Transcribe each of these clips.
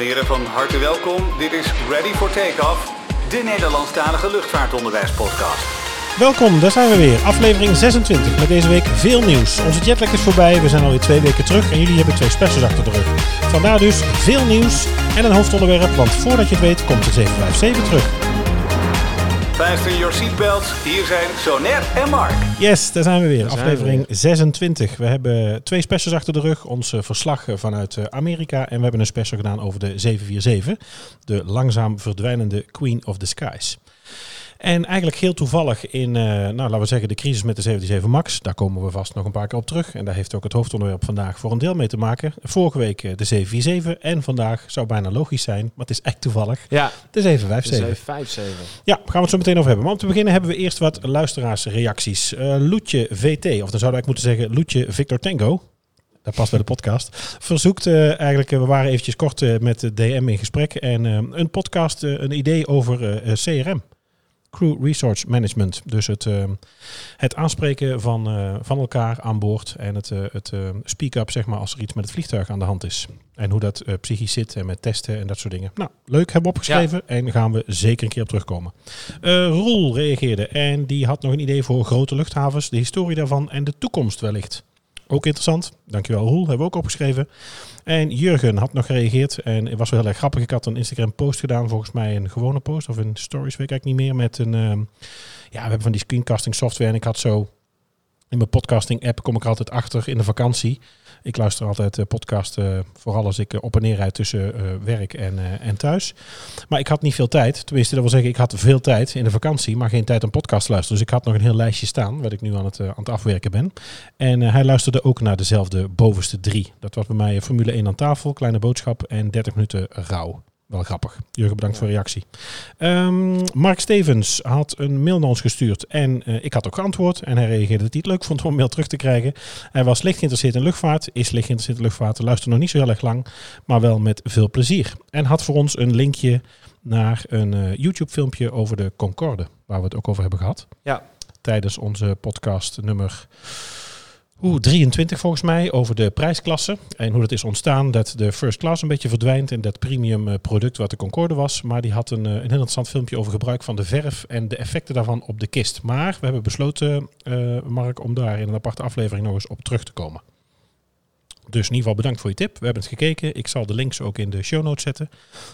en heren, van harte welkom. Dit is Ready for Takeoff, de Nederlandstalige luchtvaartonderwijspodcast. Welkom, daar zijn we weer. Aflevering 26 met deze week veel nieuws. Onze jetlag is voorbij, we zijn alweer twee weken terug en jullie hebben twee specials achter de rug. Vandaar dus veel nieuws en een hoofdonderwerp, want voordat je het weet komt de 757 terug. Fasten your seatbelts, hier zijn Soner en Mark. Yes, daar zijn we weer. Daar Aflevering we 26. We hebben twee specials achter de rug. Ons verslag eh, vanuit eh, Amerika. En we hebben een special gedaan over de 747. De langzaam verdwijnende Queen of the Skies. En eigenlijk heel toevallig in, eh, nou, laten we zeggen, de crisis met de 77 MAX. Daar komen we vast nog een paar keer op terug. En daar heeft ook het hoofdonderwerp vandaag voor een deel mee te maken. Vorige week eh, de 747 en vandaag zou bijna logisch zijn, maar het is echt toevallig, Ja, de 757. dus 5-7. Ja, gaan we het zo meteen over hebben. Maar om te beginnen hebben we eerst wat luisteraarsreacties. Eh Loetje VT, of dan zouden we eigenlijk moeten zeggen Loetje Victor Tango. Dat past bij de podcast. Verzoekt eigenlijk, we waren eventjes kort met de DM in gesprek. En een podcast, een idee over CRM. Crew Resource Management. Dus het, eh, het aanspreken van, eh, van elkaar aan boord. En het, eh, het eh, speak-up, zeg maar, als er iets met het vliegtuig aan de hand is. En hoe dat eh, psychisch zit en met testen en dat soort dingen. Nou, leuk, hebben we opgeschreven. En gaan we zeker een keer op terugkomen. Roel reageerde en die had nog een idee voor grote luchthavens. De historie daarvan en de toekomst wellicht. Ook interessant. Dankjewel Roel, hebben we ook opgeschreven. En Jurgen had nog gereageerd en het was wel heel erg grappig. Ik had een Instagram post gedaan, volgens mij een gewone post of een stories, weet ik eigenlijk niet meer. Met een, ehm, ja, we hebben van die screencasting software en ik had zo in mijn podcasting app kom ik altijd achter in de vakantie. Ik luister altijd uh, podcast, eh, vooral als ik eh, op en neer rijd tussen eh, werk en, eh, en thuis. Maar ik had niet veel tijd. Tenminste, dat wil zeggen, ik had veel tijd in de vakantie, maar geen tijd om podcast te luisteren. Dus ik had nog een heel lijstje staan, wat ik nu aan het, eh, aan het afwerken ben. En eh, hij luisterde ook naar dezelfde bovenste drie. Dat was bij mij eh, Formule 1 aan tafel, kleine boodschap en 30 minuten rouw. Wel grappig. Jurgen, bedankt voor de reactie. Ehm, Mark Stevens had een mail naar ons gestuurd en eh, ik had ook geantwoord. En hij reageerde dat hij het leuk vond om een mail terug te krijgen. Hij was licht geïnteresseerd in luchtvaart, is licht geïnteresseerd in luchtvaart. Luisterde nog niet zo heel erg lang, maar wel met veel plezier. En had voor ons een linkje naar een eh, YouTube filmpje over de Concorde, waar we het ook over hebben gehad. Ja. Tijdens onze podcast nummer Oeh, 23 volgens mij, over de prijsklasse. En hoe dat is ontstaan, dat de first class een beetje verdwijnt en dat premium eh, product wat de Concorde was. Maar die had een, eh, een heel interessant filmpje over gebruik van de verf en de effecten daarvan op de kist. Maar we hebben besloten, eh, Mark, om daar in een aparte aflevering nog eens op terug te komen. Dus in ieder geval bedankt voor je tip. We hebben het gekeken. Ik zal de links ook in de show notes zetten.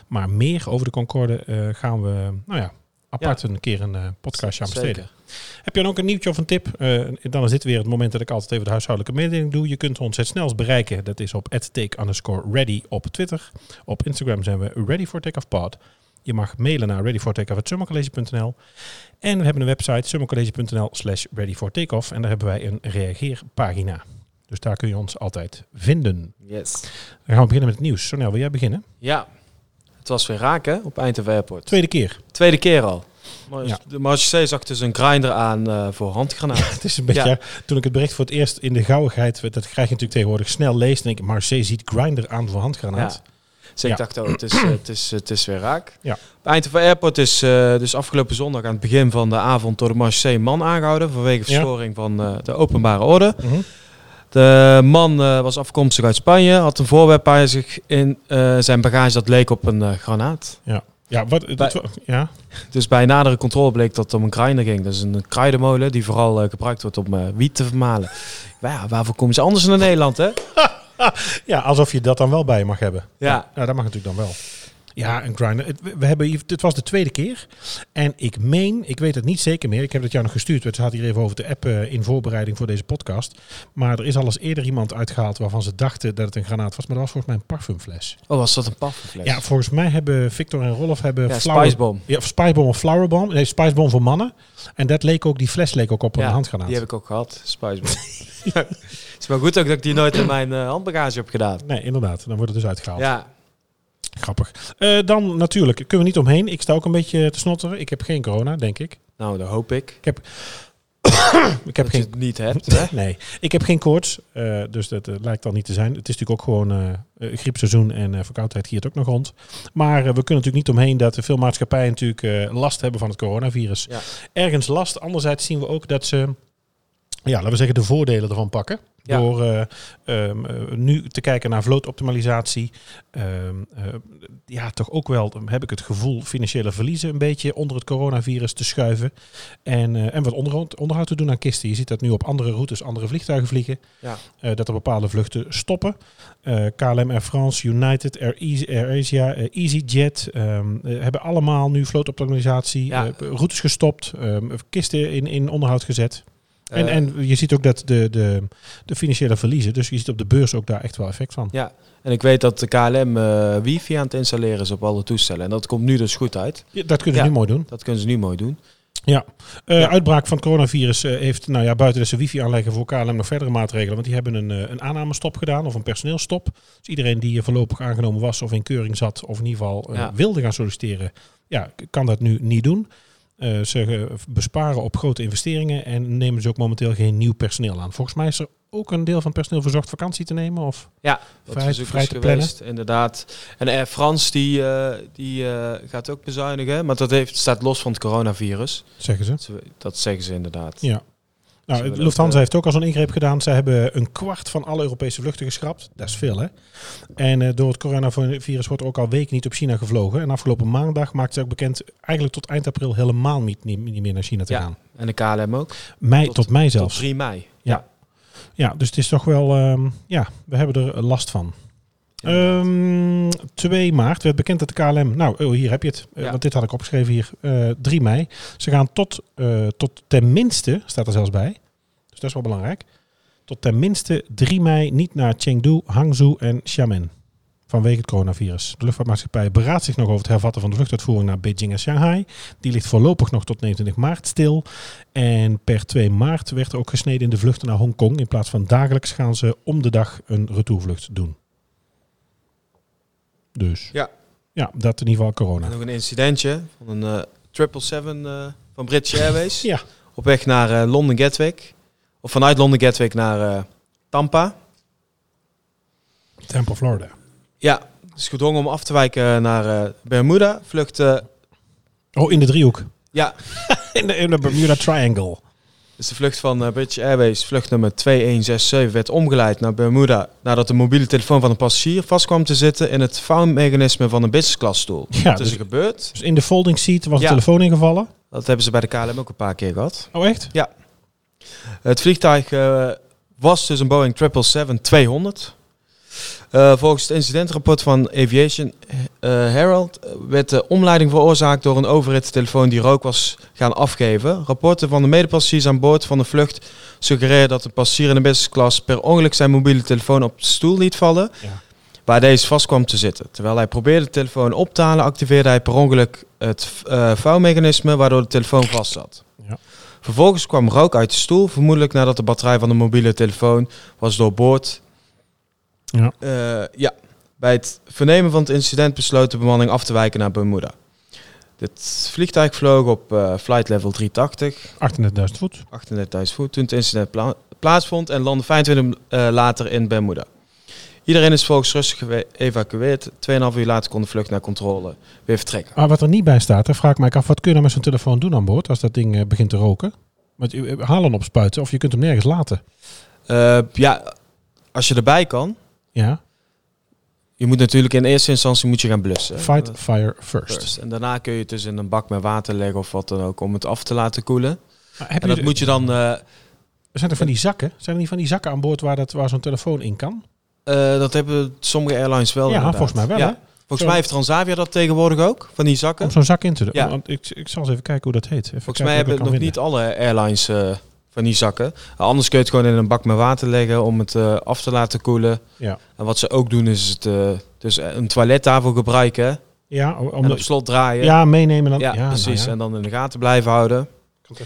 Maar meer over de Concorde gaan we, nou ja, apart een keer een eh, podcastje aan besteden. Zeker. Heb je dan ook een nieuwtje of een tip? Eh, dan is dit weer het moment dat ik altijd even de huishoudelijke mededeling doe. Je kunt ons het snelst bereiken. Dat is op take underscore ready op Twitter. Op Instagram zijn we ready for takeoff pod. Je mag mailen naar readyfortakeoff.summercollege.nl En we hebben een website summercollege.nl slash ready for takeoff. En daar hebben wij een reageerpagina. Dus daar kun je ons altijd vinden. Yes. Dan gaan we beginnen met het nieuws. Sonel, wil jij beginnen? Ja, het was weer raken op Eindhoven Airport. Tweede keer. Tweede keer al. Maar Ja. De Marseille zag dus een grinder aan eh, voor handgranaat. Het is een beetje, Ja. toen ik het bericht voor het eerst in de gauwigheid, dat krijg je natuurlijk tegenwoordig snel leest, denk ik, Marseille ziet Grinder aan voor handgranaat. Dus ik dacht, oh, het is, eh, het, is, het is weer raak. Ja. Op Eindhoven Airport is eh, dus afgelopen zondag aan het begin van de avond door de Marseille man aangehouden vanwege verstoring van de openbare orde. Mhm. De man eh, was afkomstig uit Spanje, had een voorwerp bij zich in eh, zijn bagage dat leek op een eh, granaat. Ja, wat, dat, wa- ja, Dus bij nadere controle bleek dat het om een grinder ging. Dat is een kruidenmolen die vooral gebruikt wordt om wiet te vermalen. Maar ja, waarvoor komen ze anders naar Nederland, hè? ja, alsof je dat dan wel bij mag hebben. Ja. Nou, dat mag natuurlijk dan wel. Ja, een grinder. Het- we- hebben, dit was de tweede keer. En ik meen, ik weet het niet zeker meer. Ik heb het jou nog gestuurd. We zaten hier even over de app eh, in voorbereiding voor deze podcast. Maar er is al eens eerder iemand uitgehaald waarvan ze dachten dat het een granaat was. Maar dat was volgens mij een parfumfles. Oh, was dat een pafferfles? Ja, volgens mij hebben Victor en Rolf hebben ja flower- Spicebomb. Ja, Spicebomb of Flowerbomb. Nee, Spicebomb voor mannen. En dat leek ook, die fles leek ook op een handgranaat. Die heb ik ook gehad, Spicebomb. Het is maar goed ook dat ik die nooit in mijn eh, handbagage heb gedaan. Nee, inderdaad. Dan wordt het dus uitgehaald. Ja, Grappig. Eh, dan natuurlijk, kunnen we niet omheen. Ik sta ook een beetje te snotteren. Ik heb geen corona, denk ik. nou, dat hoop ik. Ik heb dat je geen... het niet hebt, hè? Nee, ik heb geen koorts, eh, dus dat eh, lijkt dan niet te zijn. Het is natuurlijk ook gewoon griepseizoen en verkoudheid giert ook nog rond. Maar we kunnen natuurlijk niet omheen dat veel maatschappijen natuurlijk last hebben van het coronavirus. Ja. Ergens last. Anderzijds zien we ook dat ze ja, laten we zeggen, de voordelen ervan pakken. Ja. Door eh, ehm, eh, nu te kijken naar vlootoptimalisatie. Ehm, eh, ja, toch ook wel, heb ik het gevoel, financiële verliezen een beetje onder het coronavirus te schuiven. En, en wat onderhoud, onderhoud te doen aan kisten. Je ziet dat nu op andere routes andere vliegtuigen vliegen. Ja. Dat er bepaalde vluchten stoppen. KLM, Air France, United, Air, Easy, Air Asia, EasyJet eh, hebben allemaal nu vlootoptimalisatie. Ja. routes gestopt, kisten in, in onderhoud gezet. En, Eh, en je ziet ook dat de, de, de financiële verliezen, dus je ziet op de beurs ook daar echt wel effect van. Ja, en ik weet dat de KLM eh, wifi aan het installeren is op alle toestellen. En dat komt nu dus goed uit. Ja, dat kunnen ze Ja. nu mooi doen. Dat kunnen ze nu mooi doen. Eh, Ja. Uitbraak van het coronavirus eh, heeft, nou ja, buiten dat ze wifi aanleggen voor KLM nog verdere maatregelen. Want die hebben een, eh, een aannamestop gedaan of een personeelstop. Dus iedereen die eh, voorlopig aangenomen was of in keuring zat of in ieder geval eh, wilde gaan solliciteren, ja, kan dat nu niet doen. Eh, ze besparen op grote investeringen en nemen ze ook momenteel geen nieuw personeel aan. Volgens mij is er ook een deel van het personeel verzocht vakantie te nemen. Of Ja, dat Vrij- is te plannen. geweest, inderdaad. En Air France die, eh, die eh, gaat ook bezuinigen, maar dat heeft, staat los van het coronavirus. zeggen ze. Dat, dat zeggen ze inderdaad. Ja. Nou, Lufthansa eh, heeft ook al zo'n ingreep gedaan. Ze hebben een kwart van alle Europese vluchten geschrapt. Dat is veel, hè? En eh, door het coronavirus wordt er ook al weken niet op China gevlogen. En afgelopen maandag maakte ze ook bekend eigenlijk tot eind april helemaal niet, niet, niet meer naar China te Ja. gaan. En de KLM ook. Mei, Tot- tot, mei Tot zelfs. 3 mei. Ja, dus het is toch wel... ehm, ja, we hebben er last van. Ehm 2 maart werd bekend dat de KLM... Nou, oh, hier heb je het. Eh, Ja. want dit had ik opgeschreven hier. Eh 3 mei. Ze gaan tot, eh, tot tenminste, staat er zelfs bij. Dus dat is wel belangrijk. Tot tenminste 3 mei niet naar Chengdu, Hangzhou en Xiamen. Vanwege het coronavirus. De luchtvaartmaatschappij beraadt zich nog over het hervatten van de vluchtuitvoering naar Beijing en Shanghai. Die ligt voorlopig nog tot 29 maart stil. En per 2 maart werd er ook gesneden in de vluchten naar Hongkong. In plaats van dagelijks gaan ze om de dag een retourvlucht doen. Dus Ja. ja, dat in ieder geval En corona. nog een incidentje van een eh 777 eh, van British Airways. Ja. Op weg naar eh, Londen Gatwick. Of vanuit Londen Gatwick naar eh, Tampa. Tampa, Florida. Ja, is gedwongen om af te wijken naar eh, Bermuda. Vlucht, eh, Oh, in de driehoek. ja, In de, in de Bermuda Triangle. Dus de vlucht van eh, British Airways, vlucht nummer 2167, werd omgeleid naar Bermuda nadat de mobiele telefoon van een passagier vast kwam te zitten in het vouwmechanisme van een business class stoel. Ja, dat is dus, er gebeurd. dus in de folding seat was de Ja. telefoon ingevallen. Dat hebben ze bij de KLM ook een paar keer gehad. Oh, echt? Het vliegtuig eh, was dus een Boeing 777-200. Eh, volgens het incidentrapport van Aviation eh, Herald eh, werd de omleiding veroorzaakt door een overrittelefoon die rook was gaan afgeven. Rapporten van de medepassagiers aan boord van de vlucht suggereren dat de passagier in de business class per ongeluk zijn mobiele telefoon op de stoel liet vallen, Ja. waar deze vast kwam te zitten. Terwijl hij probeerde de telefoon op te halen, activeerde hij per ongeluk het vouwmechanisme waardoor de telefoon vast zat. Ja. Vervolgens kwam rook uit de stoel, vermoedelijk nadat de batterij van de mobiele telefoon was doorboord. Ja. Eh, ja. Bij het vernemen van het incident besloot de bemanning af te wijken naar Bermuda. Het vliegtuig vloog op eh, flight level 380, 38.000 voet. 38.000 voet, toen het incident pla- plaatsvond en landde 25 eh, later in Bermuda. Iedereen is volgens rustig geëvacueerd. 2,5 uur later kon de vlucht naar controle weer vertrekken. Maar wat er niet bij staat, hè, vraag ik mij af, wat kun je nou met zo'n telefoon doen aan boord als dat ding begint te roken? Haal hem opspuiten of je kunt hem nergens laten. Ja, als je erbij kan, Ja, je moet natuurlijk in eerste instantie moet je gaan blussen. fight fire first. first. En daarna kun je het dus in een bak met water leggen of wat dan ook om het af te laten koelen. Maar heb En dat moet je dan... Er zijn er van die zakken? Zijn er niet van die zakken aan boord waar, dat, waar zo'n telefoon in kan? eh, dat hebben sommige airlines wel ja, inderdaad. volgens mij wel. Ja. Hè? Volgens Zo. mij heeft Transavia dat tegenwoordig ook, van die zakken. Om zo'n zak in te doen. Ja. Want ik, ik zal eens even kijken hoe dat heet. Even Volgens mij hebben nog niet alle airlines eh, van die zakken. Anders kun je het gewoon in een bak met water leggen om het eh, af te laten koelen. Ja. En wat ze ook doen is het, eh, dus een toilettafel gebruiken. Ja, om de- op slot draaien. ja, meenemen dan. Ja, ja, nou precies. ja. En dan in de gaten blijven houden.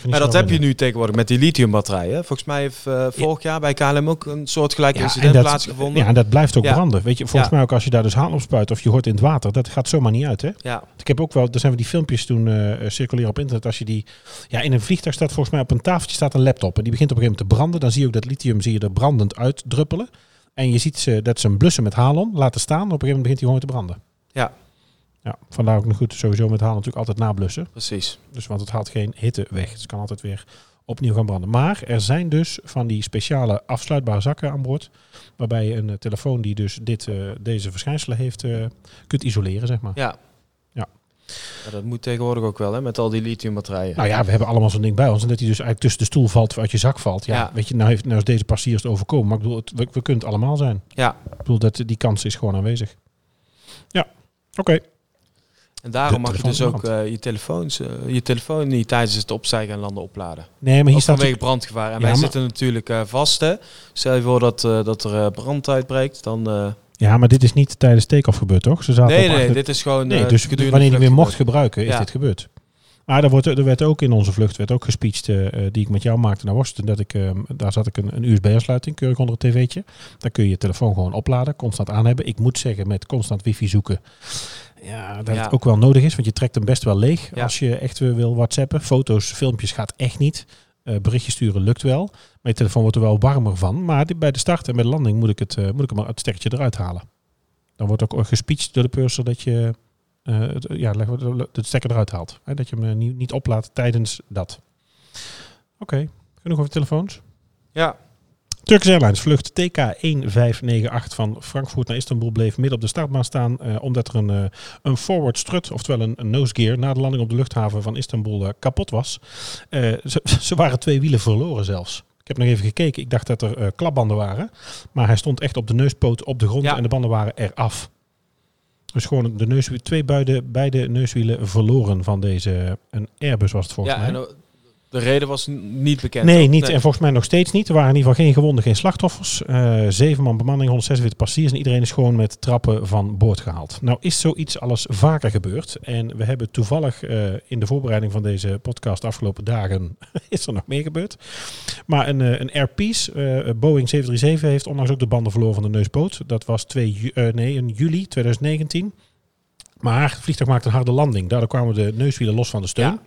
Maar dat heb je nu tegenwoordig met die lithiumbatterijen. Volgens mij heeft eh, vorig jaar bij KLM ook een soortgelijk Ja, incident dat- plaatsgevonden. Ja, en dat blijft ook Ja. branden. Weet je, volgens Ja. mij ook als je daar dus haan op spuit of je hoort in het water, dat gaat zomaar niet uit, hè? Ja, Ik heb ook wel, er zijn we die filmpjes toen eh circuleren op internet. Als je die, ja, in een vliegtuig staat volgens mij op een tafeltje staat een laptop en die begint op een gegeven moment te branden. Dan zie je ook dat lithium zie je er brandend uitdruppelen. En je ziet ze, dat ze hem blussen met halon laten staan. Op een gegeven moment begint hij gewoon te branden. Ja. Ja, vandaar ook nog goed sowieso met halon natuurlijk altijd nablussen. precies. Dus want het haalt geen hitte weg. Dus het kan altijd weer opnieuw gaan branden. Maar er zijn dus van die speciale afsluitbare zakken aan boord. Waarbij je een eh, telefoon die dus dit, eh, deze verschijnselen heeft, eh, kunt isoleren, zeg maar. Ja. Ja. Ja, dat moet tegenwoordig ook wel, hè, met al die lithiumbatterijen. Nou ja, we hebben allemaal zo'n ding bij ons. En dat hij dus eigenlijk tussen de stoel valt of uit je zak valt. Ja, Ja. weet je, nou, heeft, nou is deze passiers het overkomen. Maar ik bedoel, het, we, we kunnen het allemaal zijn. Ja. Ik bedoel, dat, die kans is gewoon aanwezig. Ja, oké. En daarom mag je dus ook eh, je, telefoons, eh, je telefoon niet tijdens het opstijgen en landen opladen. Nee, maar hier Ook staat... vanwege brandgevaar. En Ja, wij maar- zitten natuurlijk eh, vast, hè. Stel je voor dat, dat er brand uitbreekt, dan... Ja, maar dit is niet tijdens take-off gebeurd, toch? Ze zaten nee, nee, achter- dit is gewoon... Nee, dus wanneer je weer mocht gebruiken, is Ja. dit gebeurd. Maar er, wordt, er werd ook in onze vlucht werd ook gespeecht die ik met jou maakte naar Washington. Dat ik, eh, daar zat ik een, een USB-aansluiting, keurig onder het tv'tje. Dan kun je je telefoon gewoon opladen, constant aan hebben. Ik moet zeggen, met constant wifi zoeken, ja, dat Ja. het ook wel nodig is. Want je trekt hem best wel leeg Ja. als je echt weer wil whatsappen. Foto's, filmpjes gaat echt niet. Eh berichtjes sturen lukt wel. Maar je telefoon wordt er wel warmer van. Maar bij de start en bij de landing moet ik het, eh, moet ik hem het stekkertje eruit halen. Dan wordt ook gespeecht door de purser dat je eh, het, ja, het stekker eruit haalt. Hè, dat je hem niet, niet oplaadt tijdens dat. Oké, genoeg over telefoons. Ja, Turkish Airlines vlucht TK1598 van Frankfurt naar Istanbul bleef midden op de startbaan staan. eh, omdat er een, eh, een forward strut, oftewel een, een nose gear, na de landing op de luchthaven van Istanbul eh, kapot was. Ze, ze waren twee wielen verloren zelfs. Ik heb nog even gekeken. Ik dacht dat er klapbanden waren. Maar hij stond echt op de neuspoot op de grond Ja. en de banden waren eraf. Dus gewoon de neus, twee beide, beide neuswielen verloren van deze... Een Airbus was het volgens ja mij. en de reden was niet bekend. Nee, niet. En volgens mij nog steeds niet. Er waren in ieder geval geen gewonden, geen slachtoffers. Eh, zeven man bemanning, 146 passagiers. En iedereen is gewoon met trappen van boord gehaald. Nou is zoiets alles vaker gebeurd. En we hebben toevallig eh, in de voorbereiding van deze podcast de afgelopen dagen... is er nog meer gebeurd. Maar een, eh, een Air Peace, eh, Boeing 737, heeft onlangs ook de banden verloren van de neusboot. Dat was 2 ju- eh, nee, in juli 2019. Maar het vliegtuig maakte een harde landing. Daardoor kwamen de neuswielen los van de steun. Ja.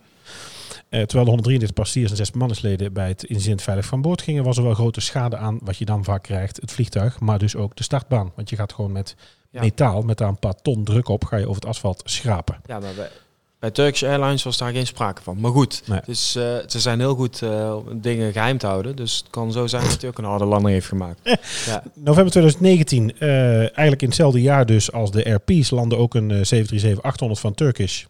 Eh, terwijl de 133 passagiers en zes bemanningsleden bij het incident veilig van boord gingen, was er wel grote schade aan wat je dan vaak krijgt. Het vliegtuig, maar dus ook de startbaan. Want je gaat gewoon met Ja. metaal, met daar een paar ton druk op, ga je over het asfalt schrapen. Ja, maar bij, bij Turkish Airlines was daar geen sprake van. Maar goed, Nee. dus, ze zijn heel goed eh, dingen geheim te houden. Dus het kan zo zijn dat hij ook een harde landing heeft gemaakt. ja. November 2019, eh, eigenlijk in hetzelfde jaar dus als de Air Peace, landde ook een eh, 737-800 van Turkish.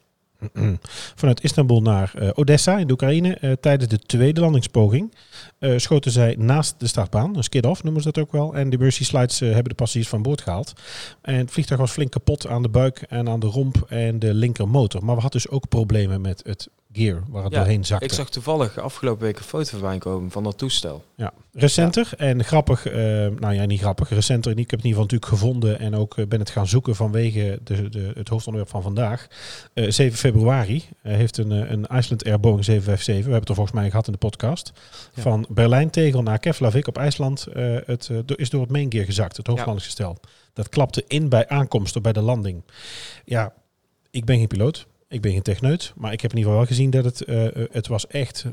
Vanuit Istanbul naar eh, Odessa in de Oekraïne. Eh, tijdens de tweede landingspoging eh, schoten zij naast de startbaan, een skid-off noemen ze dat ook wel. En de Mercy Slides eh, hebben de passagiers van boord gehaald. En het vliegtuig was flink kapot aan de buik en aan de romp en de linkermotor. Maar we hadden dus ook problemen met het gear waar het Ja, doorheen zakte. Ik zag toevallig afgelopen week een foto voorbij komen van dat toestel. Ja, recenter en grappig, eh, nou ja, niet grappig, recenter. Ik heb het in ieder geval natuurlijk gevonden en ook ben het gaan zoeken vanwege de, de, het hoofdonderwerp van vandaag. Eh, 7 februari heeft een, een Iceland Air Boeing 757, we hebben het er volgens mij gehad in de podcast, Ja. van Berlijn-Tegel naar Keflavik op IJsland eh, het, eh, is door het main gear gezakt, het hoofdlandingsgestel. Dat klapte in bij aankomst, bij de landing. Ja, ik ben geen piloot. Ik ben geen techneut, maar ik heb in ieder geval wel gezien dat het, eh, het was echt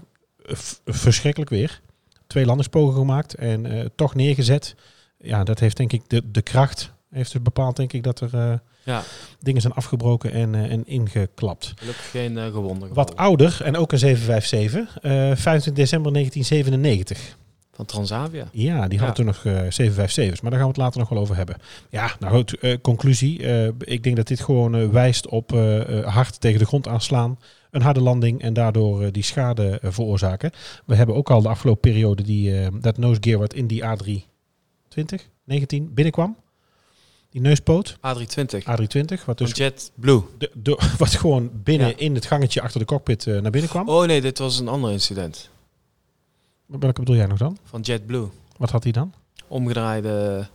verschrikkelijk weer twee landingspogen gemaakt en toch neergezet. Ja, dat heeft denk ik de, de kracht heeft het bepaald, denk ik, dat er eh, Ja, dingen zijn afgebroken en, eh, en ingeklapt. gelukkig geen eh, gewonden. Wat ouder en ook een 757, eh 25 december 1997. Van Transavia. Ja, die Ja. hadden toen nog eh 757's, maar daar gaan we het later nog wel over hebben. Ja, nou goed, conclusie. Ik denk dat dit gewoon wijst op hard tegen de grond aanslaan. Een harde landing en daardoor die schade veroorzaken. We hebben ook al de afgelopen periode die, dat nose gear wat in die A320, 19 binnenkwam. Die neuspoot, A320. A320, wat Dus Jet Blue. de, de- wat gewoon binnen Ja. in het gangetje achter de cockpit eh, naar binnen kwam. Oh nee, dit was een ander incident. Welke bedoel jij nog dan? Van Jet Blue. Wat had hij dan? Omgedraaide...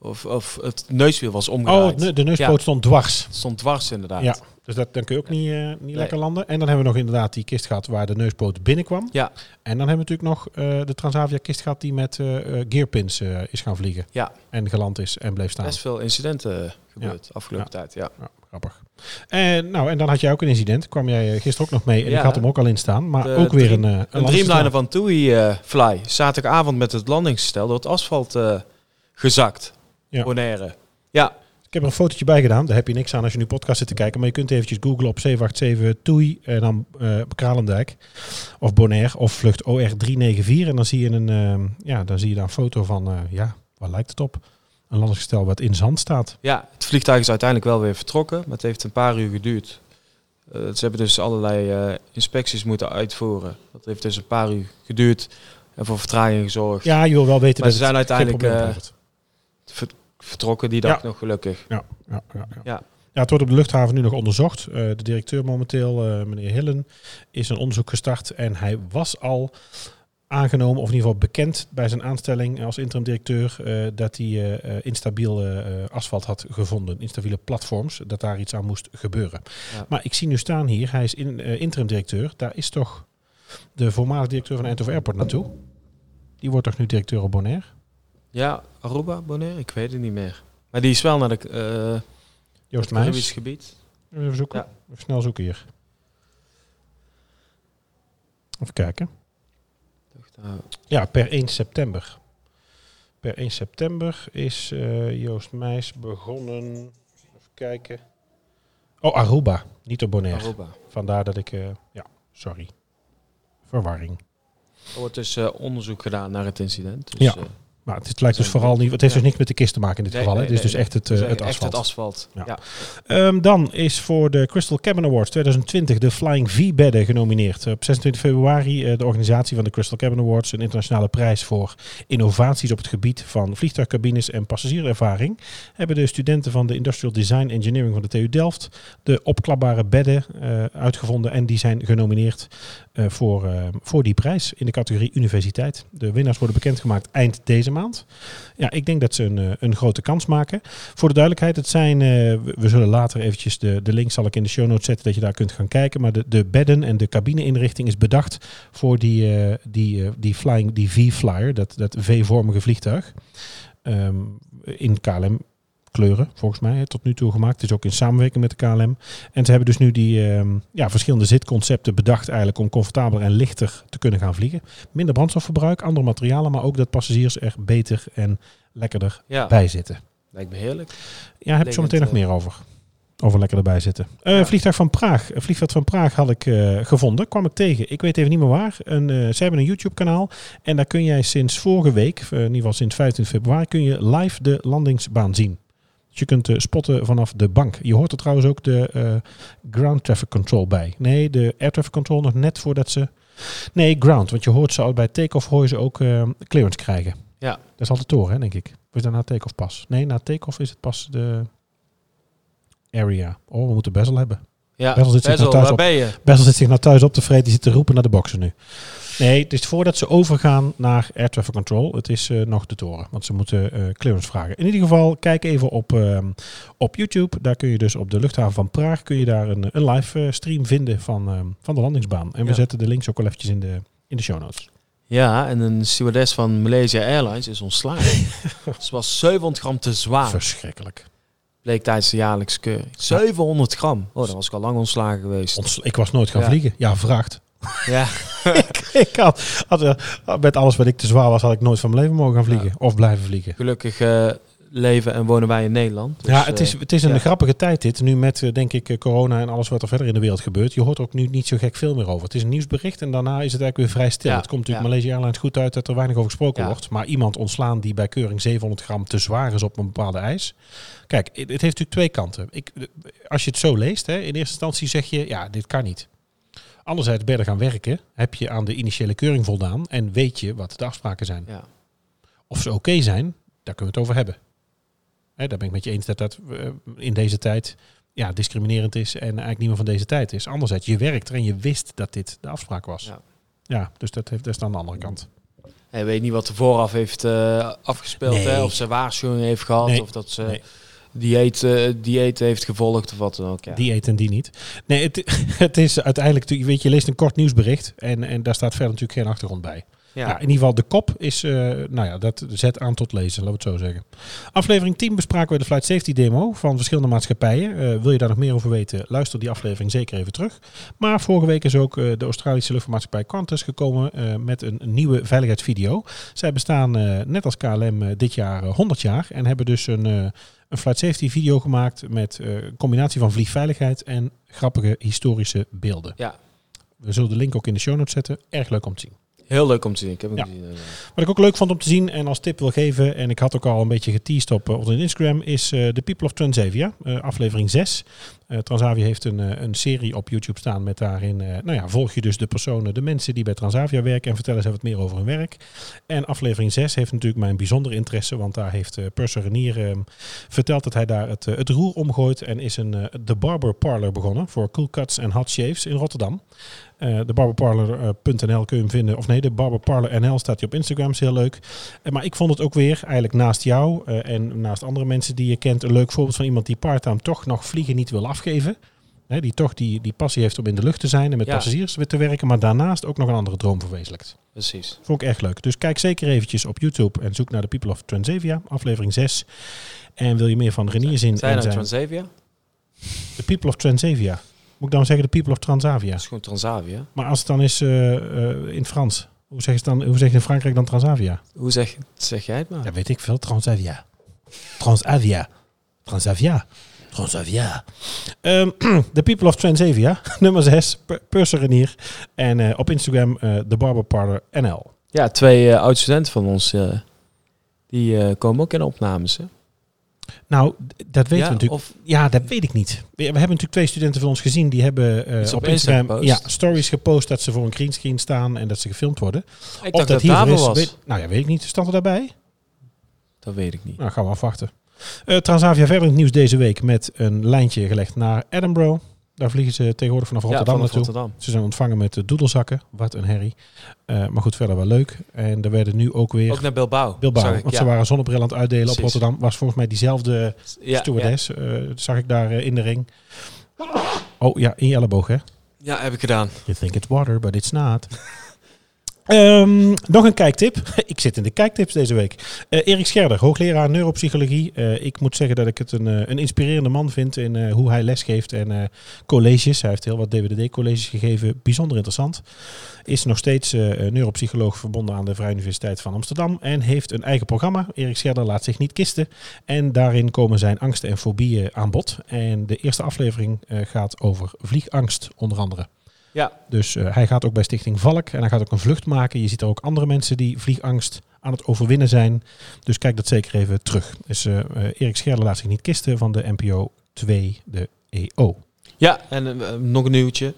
Of, of het neuswiel was Oh, omgedraaid. de, de neuspoot stond dwars. Het stond dwars inderdaad. Ja, dus dat, dan kun je ook niet, eh, niet lekker landen. En dan hebben we nog inderdaad die kist gehad waar de neuspoot binnenkwam. Ja. En dan hebben we natuurlijk nog eh, de Transavia kist gehad die met eh, gearpins is gaan vliegen. Ja. En geland is en bleef staan. Best veel incidenten gebeurd afgelopen tijd. Ja. Ja, grappig. En, nou, en dan had jij ook een incident. Kwam jij gisteren ook nog mee. En Ja. ik had hem ook al in staan. Maar De ook weer Dream- een, Een. Dreamliner van TUI Fly. Zaterdagavond met het landingsgestel door het asfalt gezakt. Ja. Bonaire. Ja, Ik heb er een fotootje bij gedaan. Daar heb je niks aan als je nu podcast zit te kijken. Maar je kunt eventjes googlen op 787 Toei en dan eh Kralendijk. Of Bonaire of vlucht OR394. En dan zie je een, eh, ja, dan zie je daar een foto van, eh, ja, waar lijkt het op? Een landingsgestel wat in zand staat. Ja, het vliegtuig is uiteindelijk wel weer vertrokken, maar het heeft een paar uur geduurd. Eh, ze hebben dus allerlei eh, inspecties moeten uitvoeren. Dat heeft dus een paar uur geduurd en voor vertraging gezorgd. Ja, je wil wel weten Maar dat ze zijn uiteindelijk, probleem eh, oplevert. Ver- vertrokken die dag nog gelukkig. Ja, ja, ja, ja. Ja. Ja, het wordt op de luchthaven nu nog onderzocht. Eh, de directeur momenteel, eh, meneer Hillen, is een onderzoek gestart. En hij was al aangenomen, of in ieder geval bekend bij zijn aanstelling als interim directeur, eh, dat hij instabiel asfalt had gevonden. Instabiele platforms, dat daar iets aan moest gebeuren. Ja. Maar ik zie nu staan hier, hij is in, interim directeur. Daar is toch de voormalige directeur van Eindhoven Airport naartoe? Die wordt toch nu directeur op Bonaire? Ja, Aruba, Bonaire, ik weet het niet meer. Maar die is wel naar de, eh Joost het Caribisch gebied. Even zoeken. Ja. Even snel zoeken hier. Even kijken. Nou, Ja, per 1 september. Per 1 september is eh, Joost Meijs begonnen. Even kijken. Oh, Aruba, niet op Bonaire. Aruba. Vandaar dat ik. eh, ja, sorry. Verwarring. Er wordt dus eh, onderzoek gedaan naar het incident. Dus, Ja. Maar het, het lijkt dus vooral niet. Het heeft dus niks met de kist te maken in dit nee, geval. nee, Het is nee, dus echt het, eh, het echt asfalt. het asfalt. Ja. Ja. Ehm, dan is voor de Crystal Cabin Awards 2020 de Flying V-bedden genomineerd. Op 26 februari eh, de organisatie van de Crystal Cabin Awards, een internationale prijs voor innovaties op het gebied van vliegtuigcabines en passagierervaring, hebben de studenten van de Industrial Design Engineering van de TU Delft de opklapbare bedden eh, uitgevonden en die zijn genomineerd voor, eh, voor die prijs in de categorie universiteit. De winnaars worden bekendgemaakt eind deze maand. Ja, ik denk dat ze een, eh, een grote kans maken. Voor de duidelijkheid, het zijn, eh, we, zullen later eventjes de, de link zal ik in de show notes zetten dat je daar kunt gaan kijken. Maar de, de bedden en de cabineinrichting is bedacht voor die, eh, die, eh, die, flying, die V-Flyer, dat, dat V-vormige vliegtuig. Ehm, in KLM kleuren, volgens mij, tot nu toe gemaakt. Het is ook in samenwerking met de KLM. En ze hebben dus nu die ehm, ja, verschillende zitconcepten bedacht eigenlijk om comfortabeler en lichter te kunnen gaan vliegen. Minder brandstofverbruik, andere materialen, maar ook dat passagiers er beter en lekkerder Ja, bij zitten. lijkt me heerlijk. Ja, heb ik zo meteen nog meer over. Over lekker erbij zitten. Eh, Ja. Vliegtuig van Praag. Vliegveld van Praag had ik eh, gevonden. Kwam ik tegen. Ik weet even niet meer waar. Een, eh, ze hebben een YouTube kanaal. En daar kun jij sinds vorige week, eh, in ieder geval sinds 25 februari, kun je live de landingsbaan zien. Dus je kunt eh, spotten vanaf de bank. Je hoort er trouwens ook de eh, ground traffic control bij. Nee, de air traffic control nog net voordat ze... Nee, ground. Want je hoort ze al bij take-off hoor je ze ook eh, clearance krijgen. Ja. Dat is al de toren, hè, denk ik. Of is dat na take-off pas? Nee, na take-off is het pas de area. Oh, we moeten Bezel hebben. Ja, Bessel zit zich Bessel, nou thuis waar op. ben je? Bezel zit zich nou thuis op te vreten. Die zit te roepen naar de boxen nu. Nee, het is voordat ze overgaan naar air traffic control. Het is eh, nog de toren. Want ze moeten eh, clearance vragen. In ieder geval, kijk even op, ehm, op YouTube. Daar kun je dus op de luchthaven van Praag kun je daar een, een live eh, stream vinden van, ehm, van de landingsbaan. En we Ja. zetten de links ook wel eventjes in de, in de show notes. Ja, en een stewardess van Malaysia Airlines is ontslagen. Ze was 700 gram te zwaar. Verschrikkelijk. Bleek tijdens de jaarlijkse keuring. 700 gram. Oh, dan was ik al lang ontslagen geweest. Ontsla- ik was nooit gaan Ja. vliegen. Ja, vraagt. Ja, ik had, had, eh, met alles wat ik te zwaar was, had ik nooit van mijn leven mogen gaan vliegen. Of blijven vliegen. gelukkig eh, leven en wonen wij in Nederland. Dus, ja, het is, eh, het is een ja. grappige tijd dit. Nu met, denk ik, corona en alles wat er verder in de wereld gebeurt. Je hoort er ook nu niet zo gek veel meer over. Het is een nieuwsbericht en daarna is het eigenlijk weer vrij stil. Ja, Het komt natuurlijk. Malaysia Airlines goed uit dat er weinig over gesproken wordt. Maar iemand ontslaan die bij keuring 700 gram te zwaar is op een bepaalde ijs. Kijk, het het heeft natuurlijk twee kanten. Ik, als je het zo leest, hè, in eerste instantie zeg je, ja, dit kan niet. Anderzijds ben je er gaan werken, heb je aan de initiële keuring voldaan en weet je wat de afspraken zijn. Ja. Of ze oké zijn, daar kunnen we het over hebben. Hè, daar ben ik met je eens dat dat eh, in deze tijd ja, discriminerend is en eigenlijk niet meer van deze tijd is. Anderzijds, je werkt er en je wist dat dit de afspraak was. Ja, Ja. dus dat, heeft, dat is dan de andere kant. Hij weet niet wat er vooraf heeft eh, afgespeeld. Nee. Hè? Of ze waarschuwing heeft gehad. Nee. Of dat ze Nee. Dieet, eh, dieet heeft gevolgd. Of wat dan ook. Ja. Die eet en die niet. Nee, het, het is uiteindelijk, weet je, je leest een kort nieuwsbericht en, en daar staat verder natuurlijk geen achtergrond bij. Ja. ja. in ieder geval de kop is, eh, nou ja, dat zet aan tot lezen, laten we het zo zeggen. Aflevering 10 bespraken we de Flight Safety Demo van verschillende maatschappijen. Eh, wil je daar nog meer over weten, luister die aflevering zeker even terug. Maar vorige week is ook de Australische luchtvaartmaatschappij Qantas gekomen met een, nieuwe veiligheidsvideo. Zij bestaan net als KLM dit jaar eh, 100 jaar en hebben dus een, een flight safety video gemaakt met eh, een combinatie van vliegveiligheid en grappige historische beelden. Ja. We zullen de link ook in de show notes zetten. Erg leuk om te zien. Heel leuk om te zien. Ik heb hem Ja. gezien. eh. Wat ik ook leuk vond om te zien en als tip wil geven, en ik had ook al een beetje geteased op, eh, op Instagram, is The People of Transavia, eh, aflevering 6. Eh, Transavia heeft een, eh, een serie op YouTube staan met daarin, eh, nou ja, volg je dus de personen, de mensen die bij Transavia werken en vertellen ze wat meer over hun werk. En aflevering 6 heeft natuurlijk mijn bijzondere interesse, want daar heeft Purser Renier eh, verteld dat hij daar het, het roer omgooit en is een The Barber Parlor begonnen voor cool cuts en hot shaves in Rotterdam. Eh de barberparlor.nl kun je hem vinden. Of nee, de barberparlor NL staat hij op Instagram. Is heel leuk. Eh, maar ik vond het ook weer, eigenlijk naast jou en naast andere mensen die je kent, een leuk voorbeeld van iemand die part-time toch nog vliegen niet wil afgeven. Hè, die toch die, die passie heeft om in de lucht te zijn en met Ja. passagiers te werken. Maar daarnaast ook nog een andere droom verwezenlijkt. Precies. Vond ik echt leuk. Dus kijk zeker eventjes op YouTube en zoek naar de People of Transavia, aflevering 6. En wil je meer van Renier zien Zijn en nou zijn... Transavia? De People of Transavia. Moet ik dan zeggen de People of Transavia? Dat is gewoon Transavia. Maar als het dan is eh, eh, in Frans, hoe zeg je, dan, hoe zeg je in Frankrijk dan Transavia? Hoe zeg, zeg jij het maar? Ja, weet ik veel. Transavia. Transavia. Transavia. Transavia. Ehm, The People of Transavia, nummer 6, Purser Renier. En eh, op Instagram eh de Barber Parlor NL. Ja, twee eh, oud-studenten van ons, die komen ook in opnames. Hè? Nou, dat weten ja, we natuurlijk. Of, Ja, dat weet ik niet. We, we hebben natuurlijk twee studenten van ons gezien. Die hebben op, op Insta Instagram gepost. ja, stories gepost dat ze voor een greenscreen staan en dat ze gefilmd worden. ik of dacht dat hiervoor Davo is, was. weet- nou ja, weet ik niet. Stond er daarbij? Dat weet ik niet. Nou, gaan we afwachten. Eh, Transavia verder in het nieuws deze week met een lijntje gelegd naar Edinburgh. Daar vliegen ze tegenwoordig vanaf Rotterdam ja, vanaf naartoe. Rotterdam. Ze zijn ontvangen met de doedelzakken. Wat een herrie. Eh, maar goed, verder wel leuk. En er werden nu ook weer... Ook naar Bilbao. Bilbao, ik, want ja. ze waren zonnebril aan het uitdelen Precies. op Rotterdam. Was volgens mij diezelfde ja, stewardess. eh, zag ik daar eh, in de ring. Oh ja, in je elleboog hè. Ja. ja, heb ik gedaan. You think it's water, but it's not. Ehm, nog een kijktip. ik zit in de kijktips deze week. Eh, Erik Scherder, hoogleraar neuropsychologie. Eh, ik moet zeggen dat ik het een, eh, een inspirerende man vind in hoe hij lesgeeft en colleges. Hij heeft heel wat DWDD-colleges gegeven. Bijzonder interessant. Is nog steeds neuropsycholoog verbonden aan de Vrije Universiteit van Amsterdam. En heeft een eigen programma. Erik Scherder laat zich niet kisten. En daarin komen zijn angsten en fobieën aan bod. En de eerste aflevering gaat over vliegangst onder andere. Ja, Dus eh, hij gaat ook bij Stichting Valk en hij gaat ook een vlucht maken. Je ziet er ook andere mensen die vliegangst aan het overwinnen zijn. Dus kijk dat zeker even terug. Dus eh, eh, Erik Scherder laat zich niet kisten van de NPO 2, de EO. ja en nog een nieuwtje.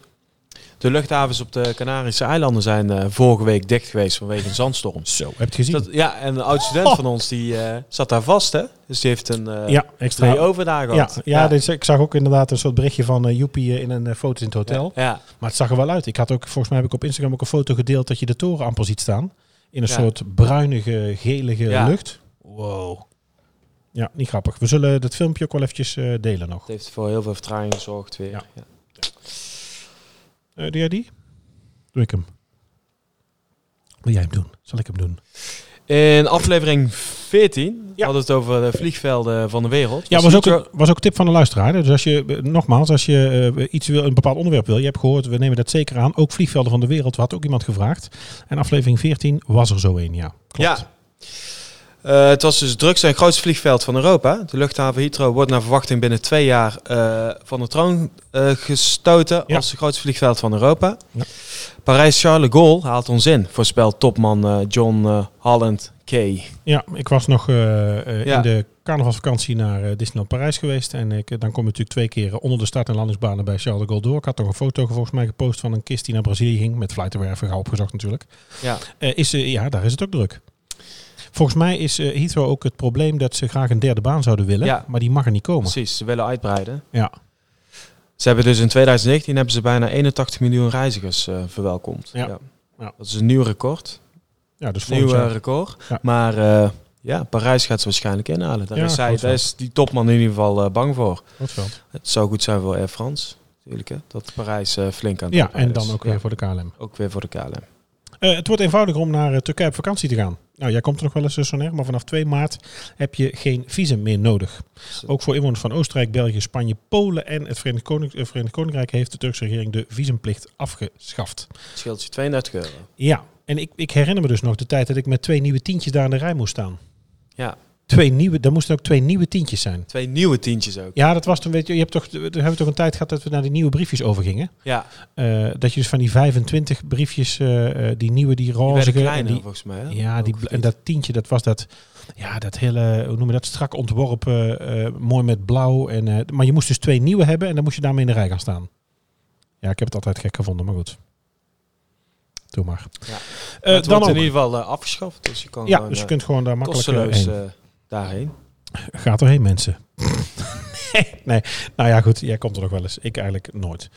De luchthavens op de Canarische eilanden zijn eh, vorige week dicht geweest vanwege een zandstorm. Zo, heb je het gezien? Dat, ja, en een oud student Oh. van ons die eh, zat daar vast, hè? Dus die heeft een eh ja, extra. twee overdagen Ja, gehad. ja, Dus ik zag ook inderdaad een soort berichtje van Joepie in een uh, foto in het hotel. Ja, ja. Maar het zag er wel uit. Ik had ook, volgens mij heb ik op Instagram ook een foto gedeeld dat je de toren amper ziet staan. In een soort bruinige, gelige lucht. Wow. Ja, niet grappig. We zullen dat filmpje ook wel eventjes delen nog. Het heeft voor heel veel vertraging gezorgd weer. Ja. Eh, doe jij die? Doe ik hem. Wil jij hem doen? Zal ik hem doen? In aflevering 14 Ja. hadden we het over de vliegvelden van de wereld. Ja, was ook, was ook een tip van de luisteraar. Dus als je, eh, nogmaals, als je eh, iets wil, een bepaald onderwerp wil, je hebt gehoord, we nemen dat zeker aan. Ook vliegvelden van de wereld, had ook iemand gevraagd. En aflevering 14 was er zo een, ja. Klopt. Ja. Eh, het was dus het drukste en grootste vliegveld van Europa. De luchthaven Heathrow wordt naar verwachting binnen twee jaar eh, van de troon eh, gestoten Ja. als het grootste vliegveld van Europa. Ja. Parijs-Charles de Gaulle haalt ons in, voorspelt topman John Holland Kay. Ja, ik was nog Ja. in de carnavalsvakantie naar Disneyland Parijs geweest. En ik, dan kom je natuurlijk twee keer onder de start- en landingsbanen bij Charles de Gaulle door. Ik had toch een foto volgens mij gepost van een kist die naar Brazilië ging. Met flightaware even gauw opgezocht natuurlijk. Ja. Is, ja, daar is het ook druk. Volgens mij is eh, Heathrow ook het probleem dat ze graag een derde baan zouden willen. Ja. Maar die mag er niet komen. Precies, ze willen uitbreiden. Ja. Ze hebben dus in 2019 hebben ze bijna 81 miljoen reizigers eh, verwelkomd. Ja. Ja. Dat is een nieuw record. ja, dus Nieuw jaar. record. Ja. Maar eh, ja, Parijs gaat ze waarschijnlijk inhalen. Daar, is, groot daar is die topman in ieder geval bang voor. Het zou goed zijn voor Air France. Natuurlijk, hè, dat Parijs flink aan het Ja, en dan ook weer voor de KLM. ook weer voor de KLM. Het wordt eenvoudiger om naar Turkije op vakantie te gaan. Nou, jij komt er nog wel eens, uh, Sonair, maar vanaf 2 maart heb je geen visum meer nodig. Ook voor inwoners van Oostenrijk, België, Spanje, Polen en het Verenigd, Koning- eh, Verenigd Koninkrijk heeft de Turkse regering de visumplicht afgeschaft. Het scheelt je 32 euro. Ja, en ik, ik herinner me dus nog de tijd dat ik met twee nieuwe tientjes daar in de rij moest staan. Ja. Twee nieuwe, er moesten ook twee nieuwe tientjes zijn. Twee nieuwe tientjes ook. Ja, dat was toen, weet je, je hebt toch, we hebben toch een tijd gehad dat we naar die nieuwe briefjes overgingen. Ja, Eh, dat je dus van die 25 briefjes, eh, eh, die nieuwe, die roze. kleiner die, volgens mij. Hè? ja, die, en dat tientje, dat was dat, ja, dat hele, hoe noem je dat, strak ontworpen, mooi met blauw. En, maar je moest dus twee nieuwe hebben en dan moest je daarmee in de rij gaan staan. Ja, ik heb het altijd gek gevonden, maar goed. Doe maar. Ja. Maar het dan wordt in ieder geval afgeschaft. Dus je kan Ja, gewoon dus je kunt gewoon daar makkelijk kosteloos heen. Daarheen. Gaat erheen, mensen. nee, nou ja, goed. Jij komt er nog wel eens. Ik eigenlijk nooit.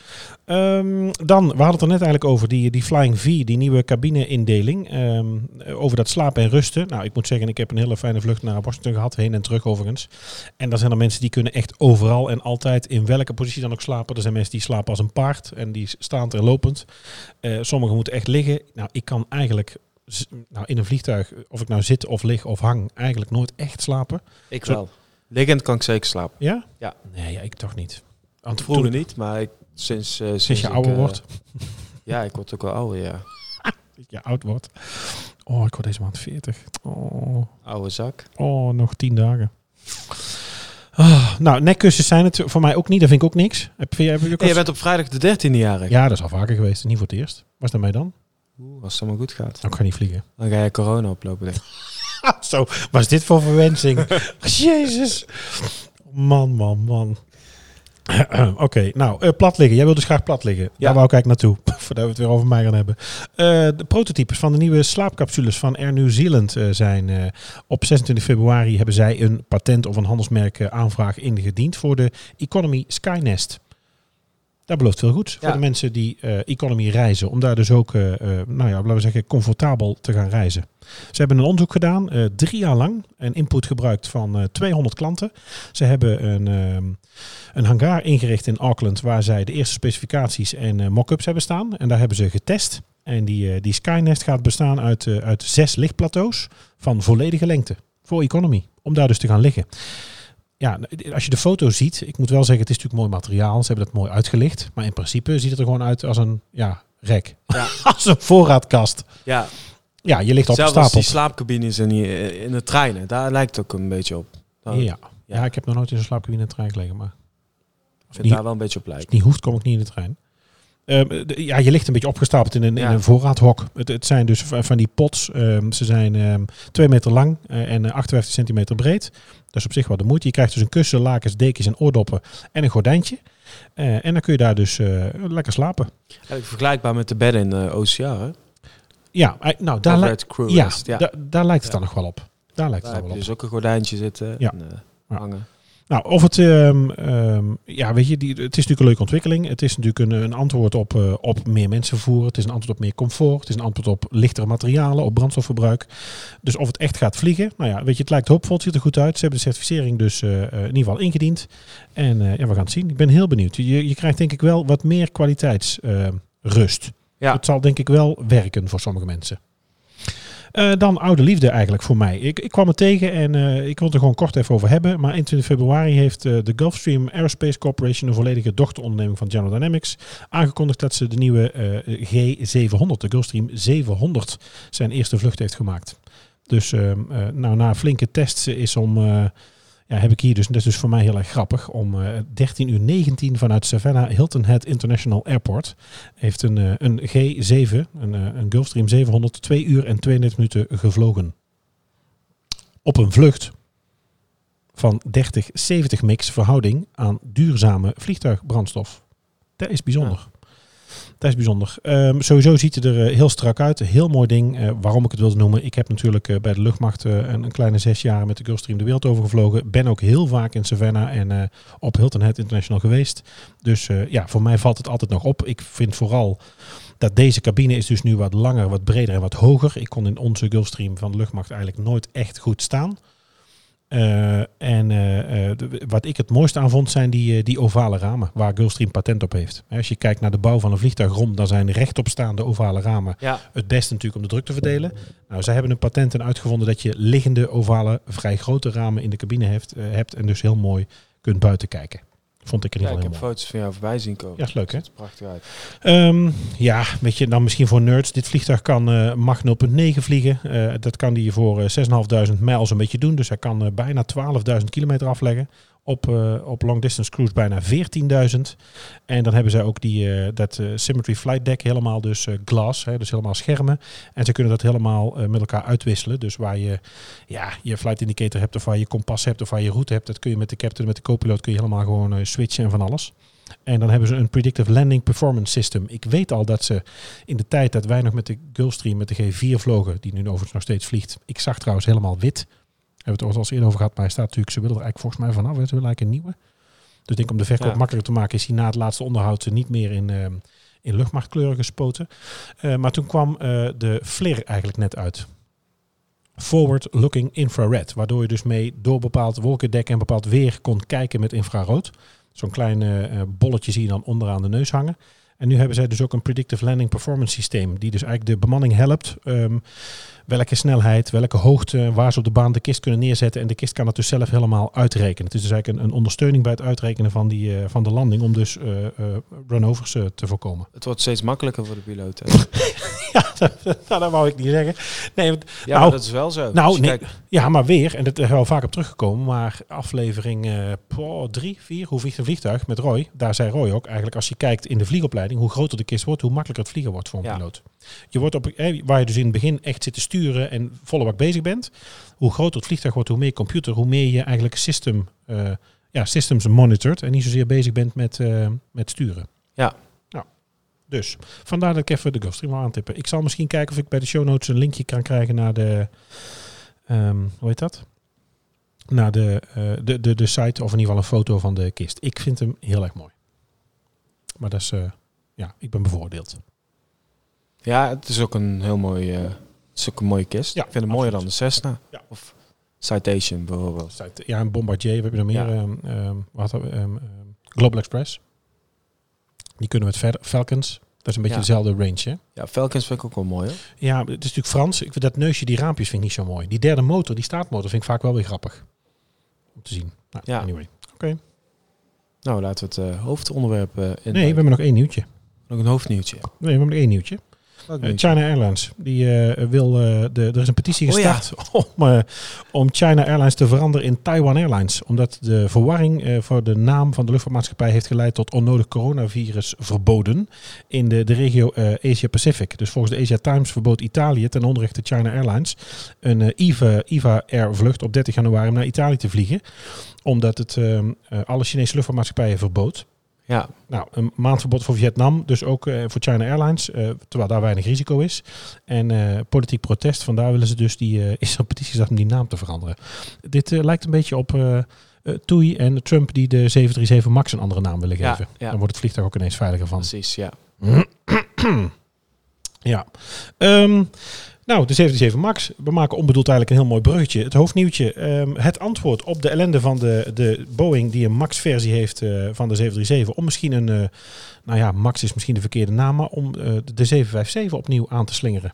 Ehm, dan, we hadden het er net eigenlijk over, die, die Flying V, die nieuwe cabine-indeling. Ehm, over dat slapen en rusten. Nou, ik moet zeggen, ik heb een hele fijne vlucht naar Washington gehad, heen en terug overigens. En dan zijn er mensen die kunnen echt overal en altijd, in welke positie dan ook slapen. Er zijn mensen die slapen als een paard en die staan er lopend. Eh, sommigen moeten echt liggen. Nou, ik kan eigenlijk... Nou, in een vliegtuig, of ik nou zit of lig of hang, eigenlijk nooit echt slapen. Ik Zo- wel. Liggend kan ik zeker slapen. Ja? Ja. Nee, ja, ik toch niet. Want Vroeger niet, maar ik, sinds, eh, sinds, Sinds je ik, ouder eh, wordt. Ja, ik word ook wel ouder, ja. Je oud wordt. Oh, ik word deze maand 40. Oh, Oude zak. oh nog 10 dagen. Ah, nou, nekkussens zijn het voor mij ook niet. Dat vind ik ook niks. Heb je, heb je ook Hey, je al- bent op vrijdag de 13e jarig. Ja, dat is al vaker geweest. Niet voor het eerst. Was dat mij dan? Oeh, als het allemaal goed gaat. Ik ga niet vliegen. Dan ga je corona oplopen, denk ik. Zo, wat is dit voor verwensing? Jezus. Man, man, man. Oké, nou, eh, plat liggen. Jij wil dus graag plat liggen. Ja. Daar wou ik eigenlijk naartoe, voordat we het weer over mij gaan hebben. Eh, de prototypes van de nieuwe slaapcapsules van Air New Zealand eh, zijn op 26 februari hebben zij een patent of een handelsmerk aanvraag ingediend voor de Economy Skynest. Dat belooft veel goed voor de mensen die eh, economy reizen. Om daar dus ook, eh, eh, nou ja, laten we zeggen, comfortabel te gaan reizen. Ze hebben een onderzoek gedaan, drie jaar lang. En input gebruikt van eh 200 klanten. Ze hebben een, ehm, een hangar ingericht in Auckland. Waar zij de eerste specificaties en mock-ups hebben staan. En daar hebben ze getest. En die, die Skynest gaat bestaan uit, uit zes lichtplateaus van volledige lengte. Voor economy. Om daar dus te gaan liggen. Ja, als je de foto ziet, ik moet wel zeggen, het is natuurlijk mooi materiaal. Ze hebben dat mooi uitgelicht. Maar in principe ziet het er gewoon uit als een ja, rek. Ja. als een voorraadkast. Ja, Ja, je ligt zelfs als opgestapeld. die slaapcabines in, die, eh, in de treinen. Daar lijkt het ook een beetje op. Nou, Ja. Ja. ik heb nog nooit in zo'n slaapcabine in de trein gelegen, maar Ik vind daar wel een beetje op als het lijken. niet hoeft, kom ik niet in de trein. Ehm, de- ja, je ligt een beetje opgestapeld in een, in een voorraadhok. Het, het zijn dus van die pots. ehm, ze zijn ehm, twee meter lang eh, en eh, 58 centimeter breed. Dat is op zich wel de moeite. Je krijgt dus een kussen, lakens, dekens en oordoppen en een gordijntje. Eh, en dan kun je daar dus eh, lekker slapen. Eigenlijk vergelijkbaar met de bedden in de OCA, hè? Ja, eh, nou, daar, Of li- Red Crew ja, ja. da- daar lijkt het Ja. dan nog wel op. Daar lijkt Daar het dan wel op. dus ook een gordijntje zitten Ja. en eh, Ja. hangen. Nou, of het, ehm, ehm, ja, weet je, die, het is natuurlijk een leuke ontwikkeling. Het is natuurlijk een, een antwoord op, eh, op meer mensen vervoeren. Het is een antwoord op meer comfort. Het is een antwoord op lichtere materialen, op brandstofverbruik. Dus of het echt gaat vliegen, nou ja, weet je, het lijkt hoopvol. Het ziet er goed uit. Ze hebben de certificering dus eh, eh, in ieder geval ingediend. En ja, we gaan het zien. Ik ben heel benieuwd. Je, je krijgt denk ik wel wat meer kwaliteitsrust. Ja. Het zal denk ik wel werken voor sommige mensen. Eh, dan oude liefde eigenlijk voor mij. Ik, ik kwam het tegen en eh, ik wil het er gewoon kort even over hebben. Maar 21 februari heeft eh, de Gulfstream Aerospace Corporation, een volledige dochteronderneming van General Dynamics, aangekondigd dat ze de nieuwe eh, G700, de Gulfstream 700, zijn eerste vlucht heeft gemaakt. Dus ehm, eh, nou, na flinke tests is om, ja, heb ik hier dus, dat is dus voor mij heel erg grappig, om eh 13 uur 19 vanuit Savannah Hilton Head International Airport heeft een, eh, een G7, een, eh, een Gulfstream 700, 2 uur en 32 minuten gevlogen. Op een vlucht van 30-70 mix verhouding aan duurzame vliegtuigbrandstof. Dat is bijzonder. Dat is bijzonder. Ehm, sowieso ziet het er eh, heel strak uit. Heel mooi ding. Eh, waarom ik het wilde noemen. Ik heb natuurlijk eh, bij de luchtmacht een, een kleine zes jaar met de Gulfstream de wereld overgevlogen. Ben ook heel vaak in Savannah en op Hilton Head International geweest. Dus ja, voor mij valt het altijd nog op. Ik vind vooral dat deze cabine is dus nu wat langer, wat breder en wat hoger. Ik kon in onze Gulfstream van de luchtmacht eigenlijk nooit echt goed staan. Eh, en eh, eh, de- wat ik het mooiste aan vond zijn die, die ovale ramen waar Gulfstream patent op heeft. Als je kijkt naar de bouw van een vliegtuigrom, dan zijn rechtopstaande ovale ramen Ja, het beste natuurlijk om de druk te verdelen. Nou, zij hebben een patent en uitgevonden dat je liggende ovale, vrij grote ramen in de cabine heeft, eh, hebt en dus heel mooi kunt buiten kijken. Vond ik in Ja, ieder ik heb mooi. foto's van jou voorbij zien komen. Ja, is leuk hè? Het prachtig uit. Ehm, ja, weet je, dan misschien voor nerds. Dit vliegtuig kan eh Mach 0.9 vliegen. Eh, dat kan hij voor eh, 6.500 mijl zo'n beetje doen. Dus hij kan eh, bijna 12.000 kilometer afleggen. Op, eh, op long distance cruise bijna 14.000. En dan hebben zij ook die, eh, dat eh, Symmetry Flight Deck helemaal dus glas. Dus helemaal schermen. En ze kunnen dat helemaal met elkaar uitwisselen. Dus waar je ja, je flight indicator hebt of waar je kompas hebt of waar je route hebt. Dat kun je met de captain, met de co-piloot kun je helemaal gewoon switchen en van alles. En dan hebben ze een Predictive Landing Performance System. Ik weet al dat ze in de tijd dat wij nog met de Gulfstream, met de G4 vlogen, die nu overigens nog steeds vliegt. Ik zag trouwens helemaal wit. Hebben we het al eens eerder over gehad, maar hij staat natuurlijk, ze willen er eigenlijk volgens mij vanaf. Ze willen eigenlijk een nieuwe. Dus ik denk om de verkoop Ja. makkelijker te maken, is hij na het laatste onderhoud niet meer in, eh, in luchtmachtkleuren gespoten. Eh, maar toen kwam eh, de FLIR eigenlijk net uit. Forward Looking Infrared. Waardoor je dus mee door bepaald wolkendek en bepaald weer kon kijken met infrarood. Zo'n klein eh, eh, bolletje zie je dan onderaan de neus hangen. En nu hebben zij dus ook een Predictive Landing Performance systeem. Die dus eigenlijk de bemanning helpt. ehm, welke snelheid, welke hoogte, waar ze op de baan de kist kunnen neerzetten. En de kist kan het dus zelf helemaal uitrekenen. Het is dus eigenlijk een, een ondersteuning bij het uitrekenen van, die, eh, van de landing. Om dus eh, eh, runovers te voorkomen. Het wordt steeds makkelijker voor de piloot. ja, nou, dat wou ik niet zeggen. Nee, want Ja, Nou, maar dat is wel zo. nou, nee. kijkt- Ja, maar weer, en dat is wel vaak op teruggekomen, maar aflevering poh, drie, vier, hoe vliegt een vliegtuig met Roy? Daar zei Roy ook, eigenlijk als je kijkt in de vliegopleiding, hoe groter de kist wordt, hoe makkelijker het vliegen wordt voor een Ja. piloot. Je wordt op, eh, waar je dus in het begin echt zit te sturen en volle bak bezig bent, hoe groter het vliegtuig wordt, hoe meer computer, hoe meer je eigenlijk system, eh, ja, systems monitort en niet zozeer bezig bent met, eh, met sturen. Ja. Nou, dus vandaar dat ik even de Gulfstream wil aantippen. Ik zal misschien kijken of ik bij de show notes een linkje kan krijgen naar de, ehm, hoe heet dat? Naar de, eh, de, de, de site of in ieder geval een foto van de kist. Ik vind hem heel erg mooi. Maar dat is, ja, ik ben bevoordeeld. Ja, het is ook een heel mooi, eh, het is ook een mooie kist. Ja, ik vind het mooier dan de Cessna. Ja. Of Citation bijvoorbeeld. Ja, een Bombardier, we hebben er meer. Ja. wat hadden we? Ehm, ehm, Global Express. Die kunnen we het Falcons. Dat is een beetje Ja. dezelfde range, hè? Ja, Falcons vind ik ook wel mooi hoor. Ja, het is natuurlijk Frans. Ik vind dat neusje, die raampjes vind ik niet zo mooi. Die derde motor, die staartmotor, vind ik vaak wel weer grappig. Om te zien. Nou, Ja. anyway. Nou, laten we het eh, hoofdonderwerp eh in. Nee, we hebben nog één nieuwtje. Nog een hoofdnieuwtje. Nee, we hebben nog één nieuwtje. Eh? China Airlines. Die eh, wil. eh, de, er is een petitie Oh ja. gestart om, om China Airlines te veranderen in Taiwan Airlines. Omdat de verwarring voor de naam van de luchtvaartmaatschappij heeft geleid tot onnodig coronavirus verboden in de, de regio Asia Pacific. Dus volgens de Asia Times verbood Italië ten onrechte China Airlines een IVA, IVA Air vlucht op 30 januari om naar Italië te vliegen. Omdat het eh, eh, alle Chinese luchtvaartmaatschappijen verbood. Ja, Nou, een maandverbod voor Vietnam, dus ook eh, voor China Airlines, eh, terwijl daar weinig risico is. En eh, politiek protest, vandaar willen ze dus die, is er een petitie om die naam te veranderen. Dit lijkt een beetje op TUI en Trump die de 737 MAX een andere naam willen Ja, geven. ja. Dan wordt het vliegtuig ook ineens veiliger van. precies. Ja. ja. Ehm, nou, de 737 MAX. We maken onbedoeld eigenlijk een heel mooi bruggetje. Het hoofdnieuwtje. ehm, het antwoord op de ellende van de, de Boeing die een MAX-versie heeft eh, van de 737. Om misschien een, eh, nou ja, MAX is misschien de verkeerde naam, maar om eh, de 757 opnieuw aan te slingeren.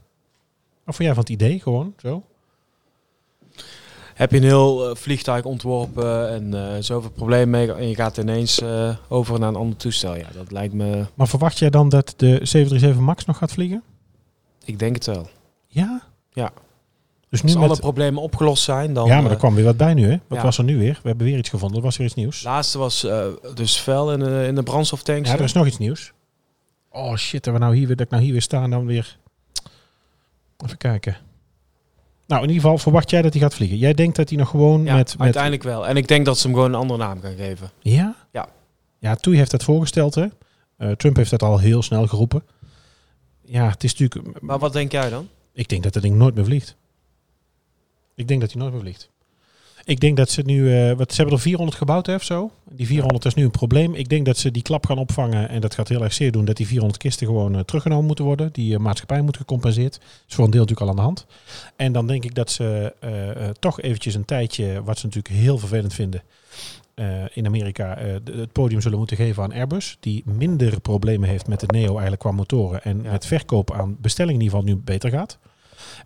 Wat vond jij van het idee gewoon zo? Heb je een heel vliegtuig ontworpen en zoveel problemen mee en je gaat ineens over naar een ander toestel. Ja, dat lijkt me, Maar verwacht jij dan dat de 737 MAX nog gaat vliegen? ik denk het wel. Ja? Ja. Dus nu Als alle met, problemen opgelost zijn, dan... ja, maar er eh, kwam weer wat bij nu, hè? Wat ja. was er nu weer? We hebben weer iets gevonden. Er was weer iets nieuws. laatste was eh, dus vuil in de, in de brandstoftanks. Ja, er is nog iets nieuws. Oh shit, dat, we nou hier, weer- dat ik nou hier weer sta en dan weer... Even kijken. Nou, in ieder geval verwacht jij dat hij gaat vliegen. Jij denkt dat hij nog gewoon Ja, met... met uiteindelijk wel. En ik denk dat ze hem gewoon een andere naam gaan geven. Ja? Ja. Ja, Toei heeft dat voorgesteld, hè. Eh, Trump heeft dat al heel snel geroepen. Ja, het is natuurlijk... Maar wat denk jij dan? Ik denk dat dat ding nooit meer vliegt. Ik denk dat hij nooit meer vliegt. Ik denk dat ze nu, eh, wat, ze hebben er 400 gebouwd hè, of zo. Die 400 is nu een probleem. Ik denk dat ze die klap gaan opvangen en dat gaat heel erg zeer doen. Dat die 400 kisten gewoon eh, teruggenomen moeten worden. Die eh, maatschappij moet gecompenseerd. Dat is voor een deel natuurlijk al aan de hand. En dan denk ik dat ze toch eventjes een tijdje, wat ze natuurlijk heel vervelend vinden, eh, in Amerika de- het podium zullen moeten geven aan Airbus. Die minder problemen heeft met de Neo eigenlijk qua motoren. En Ja. met verkopen aan bestellingen in ieder geval nu beter gaat.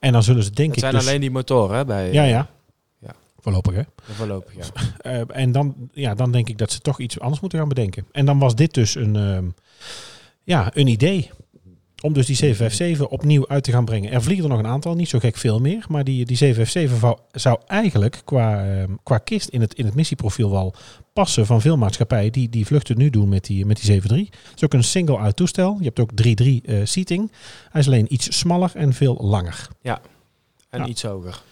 En dan zullen ze denk Het ik zijn dus... alleen die motoren hè, bij... Ja, ja. Ja. Voorlopig, hè? Voorlopig, ja. Eh, en dan, ja, dan denk ik dat ze toch iets anders moeten gaan bedenken. En dan was dit dus een, ehm, ja, een idee. Om dus die 757 opnieuw uit te gaan brengen. Er vliegen er nog een aantal, niet zo gek veel meer. Maar die, die 757 zou, eigenlijk qua, ehm, qua kist in het, in het missieprofiel wel passen van veel maatschappijen die die vluchten nu doen met die, met die 73. Het is ook een single-out toestel. Je hebt ook 3-3 eh, seating. Hij is alleen iets smaller en veel langer. En Ja. iets hoger.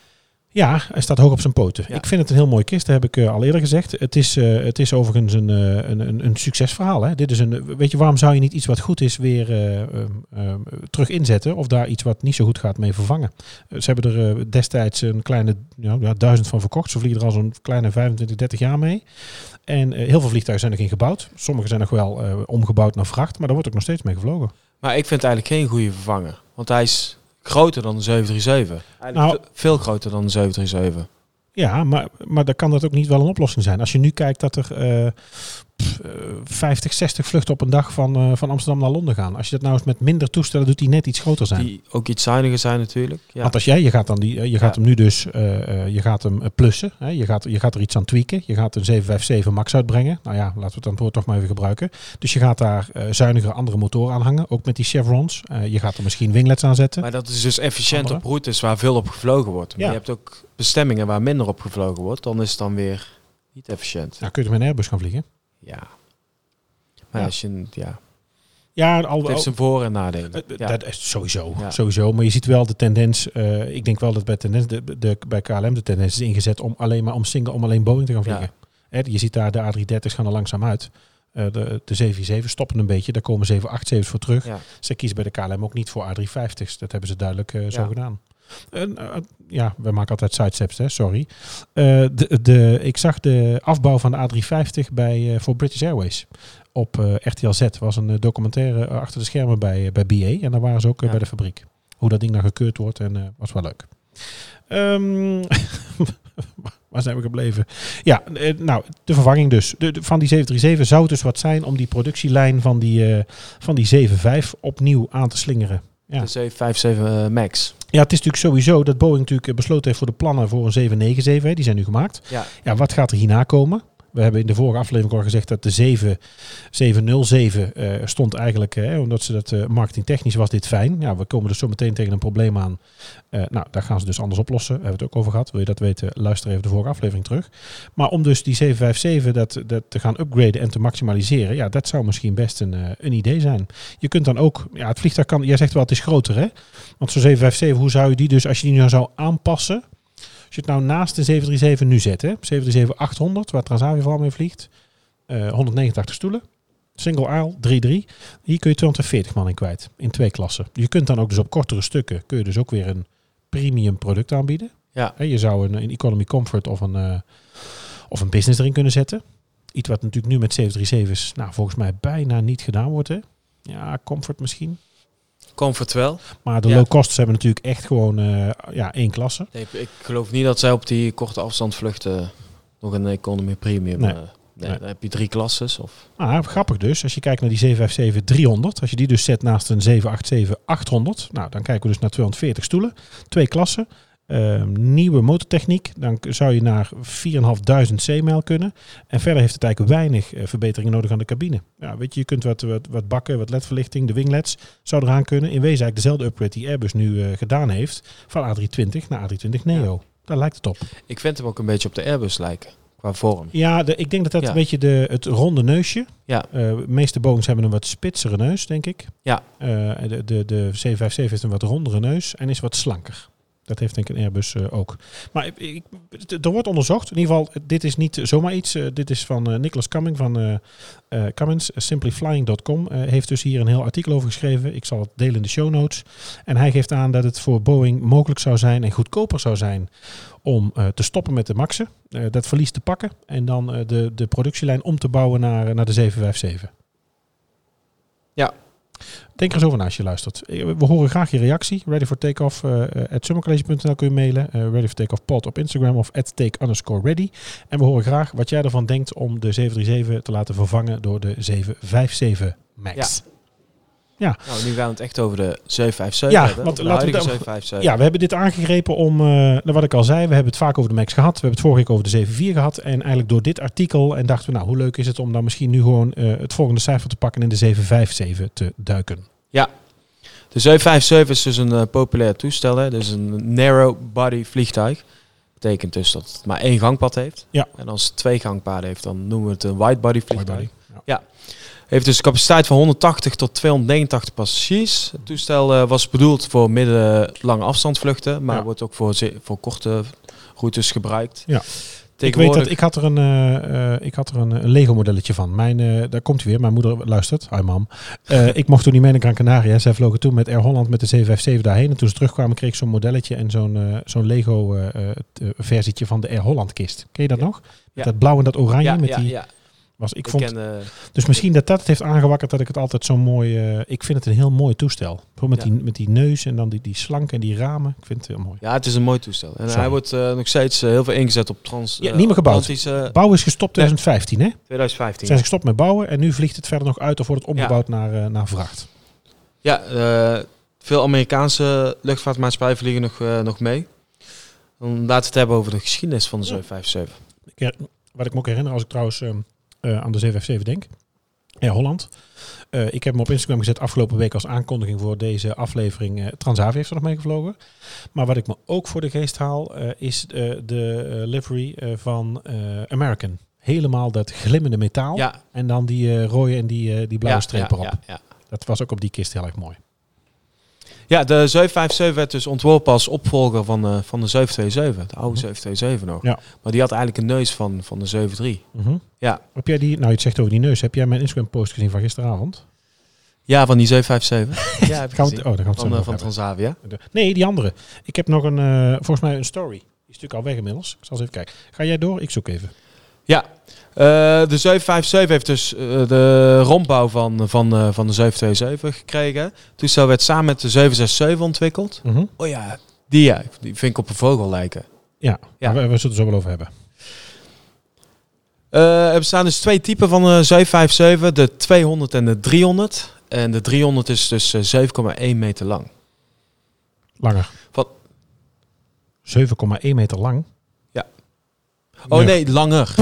Ja, hij staat hoog op zijn poten. Ja. Ik vind het een heel mooie kist, dat heb ik eh, al eerder gezegd. Het is, eh, het is overigens een, eh, een, een, een succesverhaal. Hè? Dit is een, weet je, waarom zou je niet iets wat goed is weer eh, ehm, ehm, terug inzetten of daar iets wat niet zo goed gaat mee vervangen? Ze hebben er destijds een kleine ja, duizend van verkocht. Ze vliegen er al zo'n kleine 25, 30 jaar mee. En heel veel vliegtuigen zijn er in gebouwd. Sommige zijn nog wel omgebouwd naar vracht, maar daar wordt ook nog steeds mee gevlogen. Maar ik vind het eigenlijk geen goede vervanger. Want hij is groter dan de 737. Eigenlijk Nou- ve- veel groter dan de 737. Ja, maar, maar dan kan dat ook niet wel een oplossing zijn. Als je nu kijkt dat er pff, eh, 50, 60 vluchten op een dag van, eh, van Amsterdam naar Londen gaan. Als je dat nou eens met minder toestellen doet die net iets groter zijn. Die ook iets zuiniger zijn natuurlijk. Ja. Want als jij, je gaat, dan die, eh, je gaat Ja. hem nu dus, je gaat hem plussen. Hè? Je, gaat, je gaat er iets aan tweaken. Je gaat een 757 Max uitbrengen. Nou ja, laten we het antwoord toch maar even gebruiken. Dus je gaat daar zuinigere andere motoren aan hangen. Ook met die chevrons. Je gaat er misschien winglets aan zetten. Maar dat is dus efficiënt Andere? op routes waar veel op gevlogen wordt. Maar Ja. je hebt ook bestemmingen waar minder op gevlogen wordt. Dan is het dan weer niet efficiënt. Nou, kun je met een Airbus gaan vliegen. Ja. Maar Ja. als je, ja, Ja, al, het heeft zijn voor- en nadelen. Eh, Ja. Dat is sowieso, Ja. sowieso. Maar je ziet wel de tendens. eh, ik denk wel dat bij, tendens, de, de, bij KLM de tendens is ingezet om alleen maar om single, om alleen Boeing te gaan vliegen. Hè, je ziet daar de A330's gaan er langzaam uit. Eh, de, de 747 stoppen een beetje. Daar komen 787's voor terug. Ze kiezen bij de KLM ook niet voor A350's. Dat hebben ze duidelijk eh, zo gedaan. En, eh, ja, we maken altijd sidesteps, hè? sorry. Eh, de, de, ik zag de afbouw van de A350 bij, eh, voor British Airways op eh, RTL Z. was een eh, documentaire eh, achter de schermen bij, eh, bij BA. En daar waren ze ook eh, Ja. bij de fabriek. Hoe dat ding dan gekeurd wordt en eh, was wel leuk. Ehm, waar zijn we gebleven? Ja, eh, nou, de vervanging dus. De, de- van die 737 zou het dus wat zijn om die productielijn van die, eh, van die 75 opnieuw aan te slingeren. Ja. De 757 Max. Ja, het is natuurlijk sowieso dat Boeing natuurlijk eh, besloten heeft voor de plannen voor een 797. hè, Die zijn nu gemaakt. Ja. Ja, wat gaat er hierna komen? We hebben in de vorige aflevering al gezegd dat de 7, 707 eh, stond eigenlijk, eh, omdat ze dat eh, marketingtechnisch was dit fijn. Ja, we komen dus zo meteen tegen een probleem aan. Eh, nou, daar gaan ze dus anders oplossen. Daar hebben we het ook over gehad. Wil je dat weten, luister even de vorige aflevering terug. Maar om dus die 757 dat, dat te gaan upgraden en te maximaliseren, ja, dat zou misschien best een, een idee zijn. Je kunt dan ook, ja, het vliegtuig kan, jij zegt wel het is groter hè? Want zo'n 757, hoe zou je die dus, als je die nu zou aanpassen, je het nou naast de 737 nu zet, hè? 737-800, waar Transavia vooral mee vliegt, eh 189 stoelen, single aisle, 3-3. Hier kun je 240 man in kwijt, in twee klassen. Je kunt dan ook dus op kortere stukken, kun je dus ook weer een premium product aanbieden. Ja. Hè, Je zou een, een economy comfort of een, eh, of een business erin kunnen zetten. Iets wat natuurlijk nu met 737's, nou volgens mij bijna niet gedaan wordt. Hè? Ja, comfort misschien. Comfort wel. Maar de Ja. low costs hebben natuurlijk echt gewoon eh, ja, één klasse. Nee, ik geloof niet dat zij op die korte afstandvluchten nog een economy premium... Nee. eh, nee, Nee. Dan heb je drie klasses. Of, Maar grappig dus, als je kijkt naar die 757-300, als je die dus zet naast een 787-800, nou dan kijken we dus naar 240 stoelen, twee klassen, ehm, nieuwe motortechniek, dan zou je naar 4.500 C-mijl kunnen. En verder heeft het eigenlijk weinig eh, verbeteringen nodig aan de cabine. Ja, weet je, je kunt wat, wat, wat bakken, wat ledverlichting, de winglets zou eraan kunnen. In wezen eigenlijk dezelfde upgrade die Airbus nu eh, gedaan heeft, van A320 naar A320 Neo. Daar lijkt het op. ik vind hem ook een beetje op de Airbus lijken. Qua vorm. Ja, de, ik denk dat dat Ja. een beetje de, het ronde neusje. Ja. Eh, de meeste Boeings hebben een wat spitsere neus, denk ik. Ja. De, de, de 757 heeft een wat rondere neus en is wat slanker. Dat heeft denk ik een Airbus eh, ook. Maar ik, er wordt onderzocht. In ieder geval, dit is niet zomaar iets. Eh, dit is van eh, Nicholas Cumming van Cummins. Simplyflying.com heeft dus hier een heel artikel over geschreven. Ik zal het delen in de show notes. En hij geeft aan dat het voor Boeing mogelijk zou zijn en goedkoper zou zijn om te stoppen met de Maxen. dat verlies te pakken en dan de, de productielijn om te bouwen naar, naar de 757. Ja. Denk er eens over na als je luistert. Eh, We horen graag je reactie. Ready for takeoff uh, at summercollege.nl kun je mailen. Eh, ready for takeoff pod op Instagram of at take underscore ready. En we horen graag wat jij ervan denkt om de 737 te laten vervangen door de 757 Max. Ja. Ja. Nou, nu gaan we het echt over de 757 Ja, hebben. want de laten we huidige dan- 757. Ja, we hebben dit aangegrepen om, nou, wat ik al zei, we hebben het vaak over de Max gehad. We hebben het vorige week over de 7.4 gehad. En eigenlijk door dit artikel, en dachten we, nou, hoe leuk is het om dan misschien nu gewoon eh, het volgende cijfer te pakken en in de 757 te duiken. De 757 is dus een eh, populair toestel. Hè. Dus een narrow body vliegtuig. Betekent dus dat het maar één gangpad heeft. Ja. En als het twee gangpaden heeft, dan noemen we het een wide body vliegtuig. Mooi, Ja. Heeft dus een capaciteit van 180 tot 289 passagiers. Het toestel eh, was bedoeld voor middellange afstandsvluchten, maar Ja. wordt ook voor, voor korte routes gebruikt. Ja. Ik weet dat ik had er een, eh, eh, ik had er een, een Lego modelletje van. Mijn, eh, daar komt hij weer. Mijn moeder luistert. Hi mam. Eh, ik mocht toen niet mee naar Gran Canaria. Zij vlogen toen met Air Holland met de 757 daarheen. En toen ze terugkwamen kreeg ik zo'n modelletje en zo'n eh, zo'n Lego eh, eh, eh, versietje van de Air Holland kist. Ken je dat nog? Met Ja. dat blauw en dat oranje. ja, met ja, die, ja. Was, ik Ik vond, ken, eh, dus misschien dat dat het heeft aangewakkerd dat ik het altijd zo mooi... eh, ik vind het een heel mooi toestel. Met, Ja. die, met die neus en dan die, die slank en die ramen. Ik vind het heel mooi. ja, het is een mooi toestel. En Sorry. hij wordt eh, nog steeds heel veel ingezet op trans. Ja, niet meer gebouwd. Bouwen is gestopt Nee. 2015 hè? 2015. Zijn ze gestopt met bouwen en nu vliegt het verder nog uit of wordt het omgebouwd naar, naar vracht. Ja, veel Amerikaanse luchtvaartmaatschappijen vliegen nog, nog mee. Laten we het hebben over de geschiedenis van de 757. Ik her- wat ik me ook herinner als ik trouwens eh, aan de 757 denk. Ja, Holland. Eh, ik heb hem op Instagram gezet afgelopen week als aankondiging voor deze aflevering. Eh, Transavia heeft er nog mee gevlogen. Maar wat ik me ook voor de geest haal eh, is eh, de eh, livery eh, van eh, American. Helemaal dat glimmende metaal. Ja, En dan die eh, rode en die, eh, die blauwe ja, streep erop. Dat was ook op die kist heel erg mooi. Ja, de 757 werd dus ontworpen als opvolger van, eh, van de 727. De oude 727 nog. Ja. Maar die had eigenlijk een neus van, van de 73. Mhm. Ja. Heb jij die, nou je het zegt over die neus, heb jij mijn Instagram post gezien van gisteravond? Ja, van die 757. ja, heb ik gezien. het, oh, gaan het van, nog eh, van Transavia. De- Nee, die andere. Ik heb nog een, eh, volgens mij een story. Die is natuurlijk al weg inmiddels. Ik zal eens even kijken. Ga jij door? Ik zoek even. Ja, eh, de 757 heeft dus eh, de rondbouw van, van, eh, van de 727 gekregen. Het toestel werd samen met de 767 ontwikkeld. Mhm. Oh ja, die, ja, die vind ik op een vogel lijken. Ja, Ja. We, we zullen het er zo wel over hebben. Er bestaan dus twee typen van de 757, de 200 en de 300. En de 300 is dus eh, 7,1 meter lang. Langer. Wat? 7,1 meter lang. Oh Nee. nee, langer.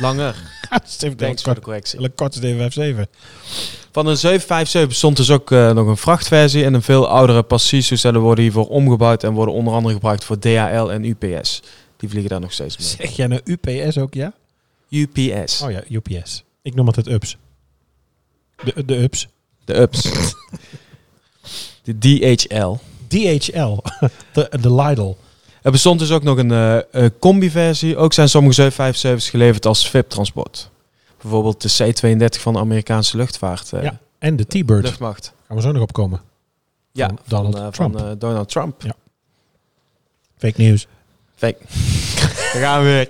langer. Thanks voor de correctie. een korte 757. Van een 757 bestond dus ook eh, nog een vrachtversie en een veel oudere passagierstoestellen worden hiervoor omgebouwd en worden onder andere gebruikt voor DHL en UPS. Die vliegen daar nog steeds mee. Zeg jij nou UPS ook, ja? UPS. Oh ja, UPS. Ik noem het het UPS. De, de UPS. De ups. de DHL. DHL. De, de Lidl. Er bestond dus ook nog een eh, combi-versie. Ook zijn sommige 757's geleverd als VIP-transport. Bijvoorbeeld de C-32 van de Amerikaanse luchtvaart. eh, Ja, En de T-Bird. Luchtmacht. Gaan we zo nog opkomen. Ja, Van van, Donald Trump. van eh, Donald Trump. Fake news. Fake. Daar gaan we weer.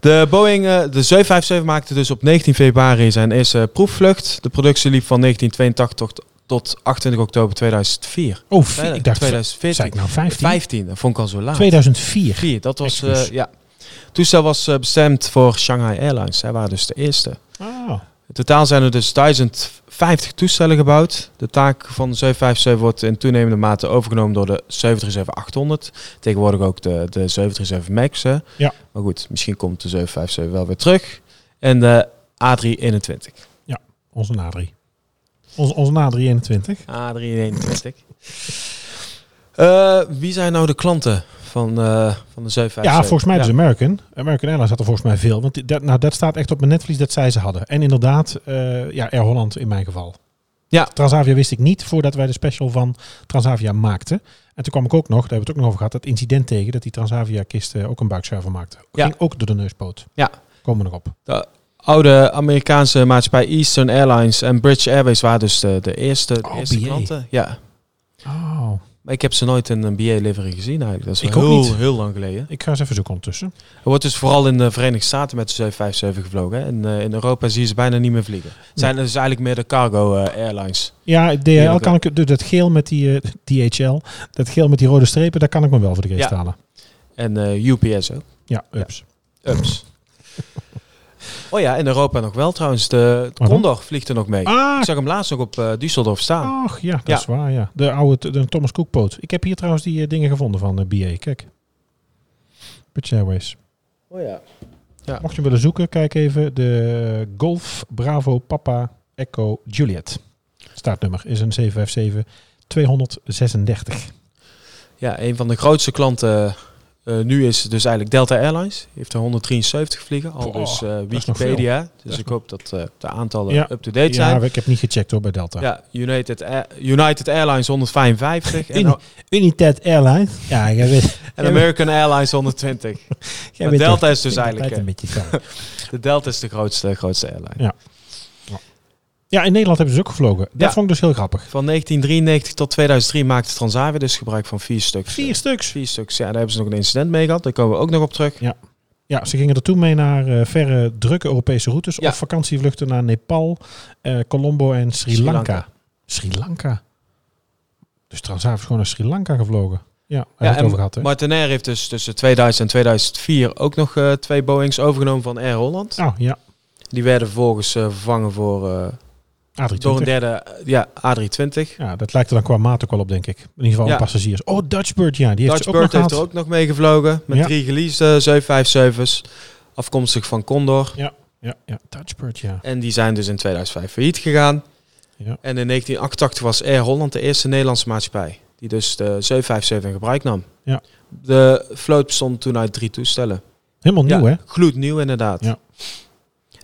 De Boeing, de 757 maakte dus op 19 februari zijn eerste proefvlucht. De productie liep van 1982 tot, tot 28 oktober 2004. Oh, vier, ik dacht... 2014. Zei ik nou 15? 15, dat vond ik al zo laat. 2004. 4, dat was, eh, ja. Het toestel was eh, bestemd voor Shanghai Airlines. Zij waren dus de eerste. Ah, In totaal zijn er dus 1050 toestellen gebouwd. De taak van de 757 wordt in toenemende mate overgenomen door de 737-800. Tegenwoordig ook de, de 737 MAX. hè. Ja. Maar goed, misschien komt de 757 wel weer terug. En de A321. onze NA3. Onze, onze NA321. A321. Eh, wie zijn nou de klanten van, eh, van de 757? Ja, volgens mij dus Ja. American. American Airlines had er volgens mij veel. Want die- dat, nou, dat staat echt op mijn netvlies dat zij ze hadden. En inderdaad, eh, ja, Air Holland in mijn geval. Ja. Transavia wist ik niet voordat wij de special van Transavia maakten. En toen kwam ik ook nog, daar hebben we het ook nog over gehad, dat incident tegen dat die Transavia-kist eh, ook een buikschuiver maakte. Ja. Ging ook door de neuspoot. Ja. Komen we nog op. De oude Amerikaanse maatschappij Eastern Airlines en British Airways waren dus de, de eerste, de Oh, eerste BA. klanten. Ja. Oh. Maar ik heb ze nooit in een BA-livery gezien eigenlijk. Dat is Ik heel, niet. heel lang geleden. Ik ga eens even zoeken ondertussen. Er wordt dus vooral in de Verenigde Staten met de 757 gevlogen. Hè? En eh, in Europa zie je ze bijna niet meer vliegen. Het zijn dus eigenlijk meer de cargo eh, airlines. Ja, DHL kan ik, dus dat geel met die eh, DHL, dat geel met die rode strepen, daar kan ik me wel voor de geest Ja. halen. En UPS ook. Ja, Ja. ups. Oh ja, in Europa nog wel trouwens. De? Condor vliegt er nog mee. Ah, Ik zag hem laatst nog op eh, Düsseldorf staan. ach ja, dat Ja. is waar, ja. De oude de Thomas Cook poot. Ik heb hier trouwens die eh, dingen gevonden van eh, BA. Kijk. British Airways. Oh ja. Mocht je willen zoeken, kijk even. De Golf Bravo Papa Echo Juliet. Startnummer is een 757 236. Ja, een van de grootste klanten eh, nu is dus eigenlijk Delta Airlines. Heeft er 173 vliegen, al dus eh, Wikipedia. Dus ik hoop dat eh, de aantallen Ja. up-to-date Ja, zijn. ik heb niet gecheckt hoor bij Delta. Ja, United, Air- United Airlines 155 en, Uni- United Airlines. Ja, jij weet. en American Airlines 120. jij Maar Delta is dus eigenlijk, een beetje. De Delta is de grootste, grootste airline. Ja. Ja, in Nederland hebben ze ook gevlogen. Dat Ja. vond ik dus heel grappig. Van 1993 tot 2003 maakte Transavia dus gebruik van vier stuks. Vier stuks. Vier stuks, ja, daar hebben ze nog een incident mee gehad. Daar komen we ook nog op terug. Ja, ze gingen er toen mee naar eh, verre, drukke Europese routes. Ja. Of vakantievluchten naar Nepal, eh, Colombo en Sri, Sri Lanka. Lanka. Sri Lanka. Dus Transavia is gewoon naar Sri Lanka gevlogen. Ja, daar Ja, het en over gehad. Hè? Martinair heeft dus tussen 2000 en 2004 ook nog eh, twee Boeings overgenomen van Air Holland. Oh, ja. Die werden vervolgens vervangen voor, A320. door een derde, eh, ja, A320. Ja, dat lijkt er dan qua maat ook wel op, denk ik. In ieder geval Ja. passagiers. Oh, Dutchbird, ja. Die heeft Dutch ook nog heeft er ook nog mee gevlogen. Met Ja. drie geleasede 757's. Afkomstig van Condor. Ja, ja. Dutchbird, ja. En die zijn dus in 2005 failliet gegaan. Ja. En in 1988 was Air Holland de eerste Nederlandse maatschappij. Die dus de 757 in gebruik nam. Ja. De vloot bestond toen uit drie toestellen. Helemaal nieuw, ja, hè? Gloednieuw inderdaad. Ja.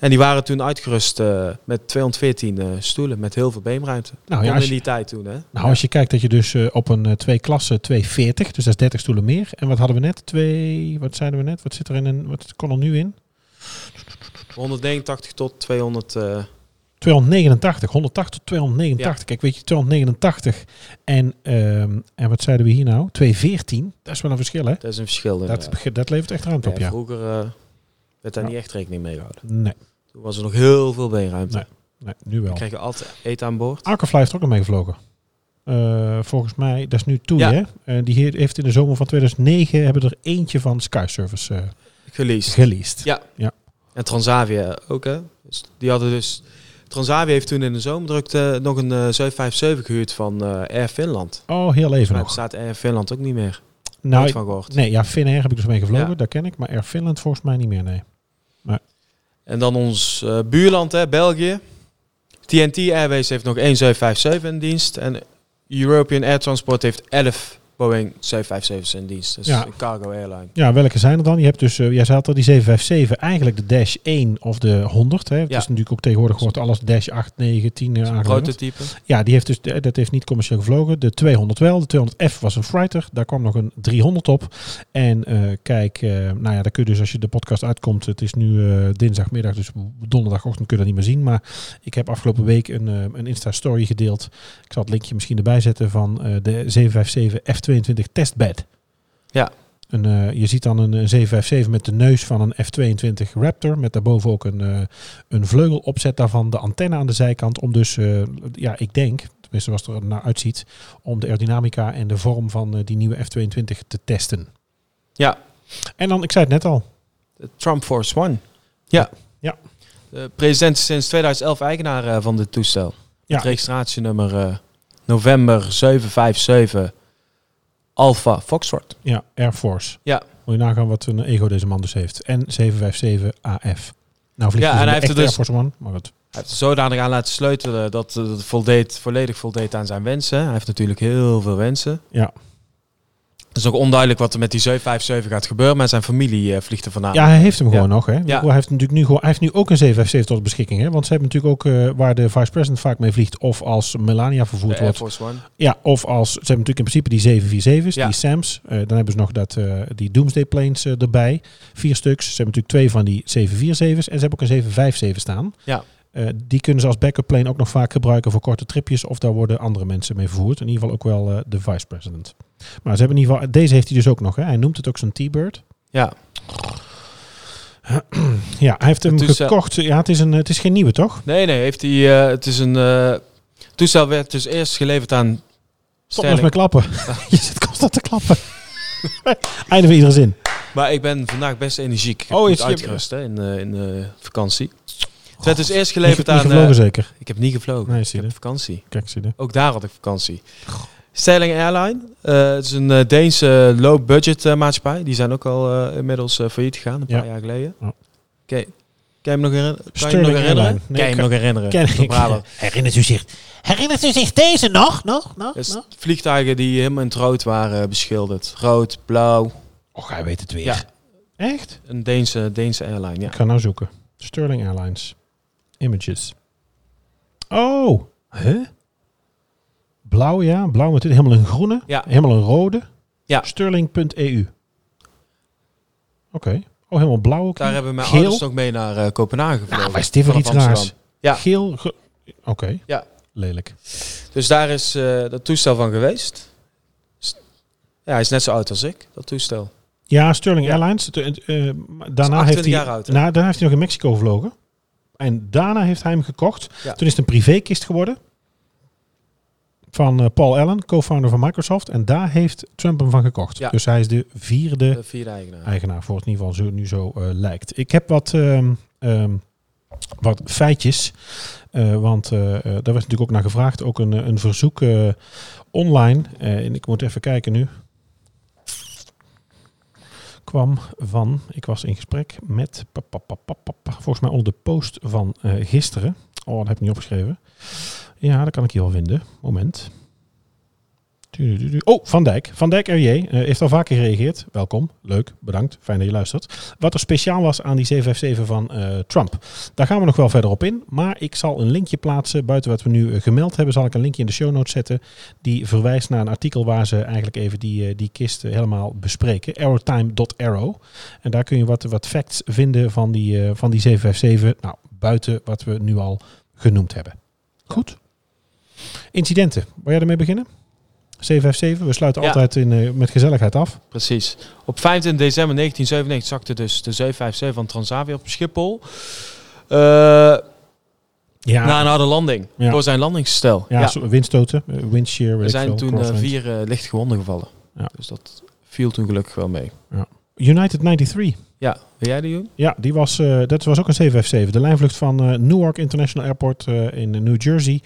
En die waren toen uitgerust eh, met 214 eh, stoelen met heel veel beenruimte. Nou, ja, in die tijd toen, hè? nou, als je kijkt dat je dus eh, op een twee klasse 240, dus dat is 30 stoelen meer. En wat hadden we net? Twee, wat zeiden we net? Wat zit er in een, wat kon er nu in? 189 tot 200. eh, 289, 180 tot 289. Kijk, weet je, 289 en, ehm, en wat zeiden we hier nou? 214, dat is wel een verschil, hè? dat is een verschil. Dat, dat levert echt ruimte op, Ja. Vroeger werd daar niet echt rekening mee gehouden. Nee, Toen was er nog heel veel beenruimte. Nee. nee, nu wel. We kregen altijd eten aan boord. Aquafly heeft er ook nog mee gevlogen. Eh, volgens mij, dat is nu toe, Ja. hè? Eh, die he- heeft in de zomer van 2009 hebben er eentje van Sky Service eh Geleased. geleased. Ja. En Transavia ook, hè? Dus die hadden dus... Transavia heeft toen in de zomerdrukte nog een eh 757 gehuurd van Air Finland. Oh, heel even Maar nog. bestaat Air Finland ook niet meer. Nou, van gehoord. nee, ja, Finnair heb ik dus mee gevlogen, Ja. dat ken ik. Maar Air Finland volgens mij niet meer, nee. En dan ons eh, buurland, hè, België. TNT Airways heeft nog één 757 in dienst. En European Air Transport heeft 11 Boeing 757's in dienst. Dus Ja. een cargo airline. Ja, welke zijn er dan? Je hebt dus, eh, jij zei al die 757, eigenlijk de Dash 1 of de 100. Hè. Het Ja. is natuurlijk ook tegenwoordig wordt alles Dash 8, 9, 10 uh. Prototype. Ja, die heeft dus, eh, dat heeft niet commercieel gevlogen. De 200 wel. De 200F was een freighter. Daar kwam nog een 300 op. En eh, kijk, nou ja, daar kun je dus als je de podcast uitkomt. Het is nu dinsdagmiddag, dus donderdagochtend kun je dat niet meer zien. Maar ik heb afgelopen week een, een Insta-story gedeeld. Ik zal het linkje misschien erbij zetten van de 757 F22 testbed. Ja. Een, eh, je ziet dan een, eh, 757 met de neus van een F22 Raptor. Met daarboven ook een, eh, een vleugelopzet daarvan. De antenne aan de zijkant. Om dus, eh, ja, ik denk, tenminste zoals het er naar uitziet, om de aerodynamica en de vorm van eh, die nieuwe F22 te testen. Ja. En dan, ik zei het net al, De Trump Force One. Ja. Ja. De president is sinds 2011 eigenaar eh, van dit toestel. Ja. Het registratienummer eh, november 757 Alpha Foxtrot. ja, Air Force. Ja. Moet je nagaan wat een ego deze man dus heeft. En 757 AF. Nou vliegt Ja, dus en hij heeft dus- Air Force One, maar goed. Hij heeft zodanig aan laten sleutelen dat het voldeed, volledig voldeed aan zijn wensen. Hij heeft natuurlijk heel veel wensen. Ja. Het is ook onduidelijk wat er met die 757 gaat gebeuren, maar zijn familie eh, vliegt er vandaan. Ja, hij heeft hem Ja. gewoon nog. Hè. Bedoel, Hij, heeft natuurlijk nu gewoon, hij heeft nu ook een 757 tot beschikking. Hè. Want ze hebben natuurlijk ook eh, waar de vice president vaak mee vliegt. Of als Melania de vervoerd Air wordt. Force One. Ja, of als ze hebben natuurlijk in principe die 747's, Ja. die SAMs. Eh, dan hebben ze nog dat, eh, die Doomsday planes erbij. Vier stuks. Ze hebben natuurlijk twee van die 747's. En ze hebben ook een 757 staan. Ja. Eh, die kunnen ze als backup plane ook nog vaak gebruiken voor korte tripjes. Of daar worden andere mensen mee vervoerd. In ieder geval ook wel eh, de vice president. Maar ze hebben in ieder geval, deze heeft hij dus ook nog. Hè. Hij noemt het ook zo'n T-Bird. Ja, Ja, hij heeft hem Het toestel- gekocht. Ja, het is, een, het is geen nieuwe, toch? nee, nee, heeft hij. eh, het is een. eh, toestel werd dus eerst geleverd aan. Stop met klappen. Je zit constant te klappen. Einde van iedere zin. Maar ik ben vandaag best energiek. Ik Oh, is uitgerust hè, in, eh, in de vakantie. Het werd dus eerst geleverd niet aan... gevlogen eh, zeker? ik heb niet gevlogen. Nee, ik heb vakantie. Kijk, zie je. Ook daar had ik vakantie. Sterling Airline. eh, het is een eh, Deense low-budget maatschappij. Die zijn ook al inmiddels failliet gegaan, een Ja. paar jaar geleden. Ja. Oké. Kan je hem nog herinneren? Kan je hem nog herinneren? Nee, kan je hem nog herinneren? Ken ik. Herinnert u zich? Herinnert u zich deze nog? Nog? Nog? Dus nog? vliegtuigen die helemaal in het rood waren beschilderd. Rood, blauw. Och, hij weet het weer. Ja. Echt? Een Deense, Deense airline, ja. Ik ga nou zoeken. Sterling Airlines. Images. Oh. Huh? Blauw, ja. Blauw met dit. Helemaal een groene. Ja. Helemaal een rode. Ja. Sterling.eu. Oké. Oh, helemaal blauw ook. Daar hebben mijn Geel? ouders ook mee naar eh, Kopenhagen gevlogen. Wat is dit voor iets raars? Ja. Geel. ge- Oké. Ja. Lelijk. Dus daar is eh, dat toestel van geweest. Ja, hij is net zo oud als ik, dat toestel. Ja, Sterling Ja. Airlines. Eh, daarna, 28 heeft hij, jaar oud, daarna heeft hij nog in Mexico gevlogen. En daarna heeft hij hem gekocht. Ja. Toen is het een privékist geworden. Van eh, Paul Allen, co-founder van Microsoft. En daar heeft Trump hem van gekocht. Ja. Dus hij is de vierde De vierde eigenaar. eigenaar, voor het in ieder geval zo, nu zo eh, lijkt. Ik heb wat, ehm, ehm, wat feitjes. Eh, want daar werd natuurlijk ook naar gevraagd. Ook een, een verzoek online. En ik moet even kijken nu. Kwam van, ik was in gesprek met, volgens mij onder de post van eh, gisteren. Oh, dat heb ik niet opgeschreven. Ja, dat kan ik hier wel vinden. Moment. Oh, Van Dijk. Van Dijk RJ eh, heeft al vaker gereageerd. Welkom, leuk, bedankt, fijn dat je luistert. Wat er speciaal was aan die 757 van eh, Trump. Daar gaan we nog wel verder op in. Maar ik zal een linkje plaatsen. Buiten wat we nu eh, gemeld hebben, zal ik een linkje in de show notes zetten. Die verwijst naar een artikel waar ze eigenlijk even die, die kist helemaal bespreken. Aerotime.arrow. En daar kun je wat, wat facts vinden van die, eh, van die 757. Nou, buiten wat we nu al genoemd hebben. Goed. Incidenten. Wil jij ermee beginnen? 757. We sluiten Ja. altijd in, eh, met gezelligheid af. Precies. Op 25 december 1997 zakte dus de 757 van Transavia op Schiphol. Eh, Ja, Na een harde landing. Ja. Door zijn landingsgestel. ja, Ja. windstoten, eh, windshear. Er zijn veel, toen vier licht gewonden gevallen. Ja. Dus dat viel toen gelukkig wel mee. United 93. Ja, wil jij die doen? Ja, die was, eh, dat was ook een 757. De lijnvlucht van eh, Newark International Airport eh, in New Jersey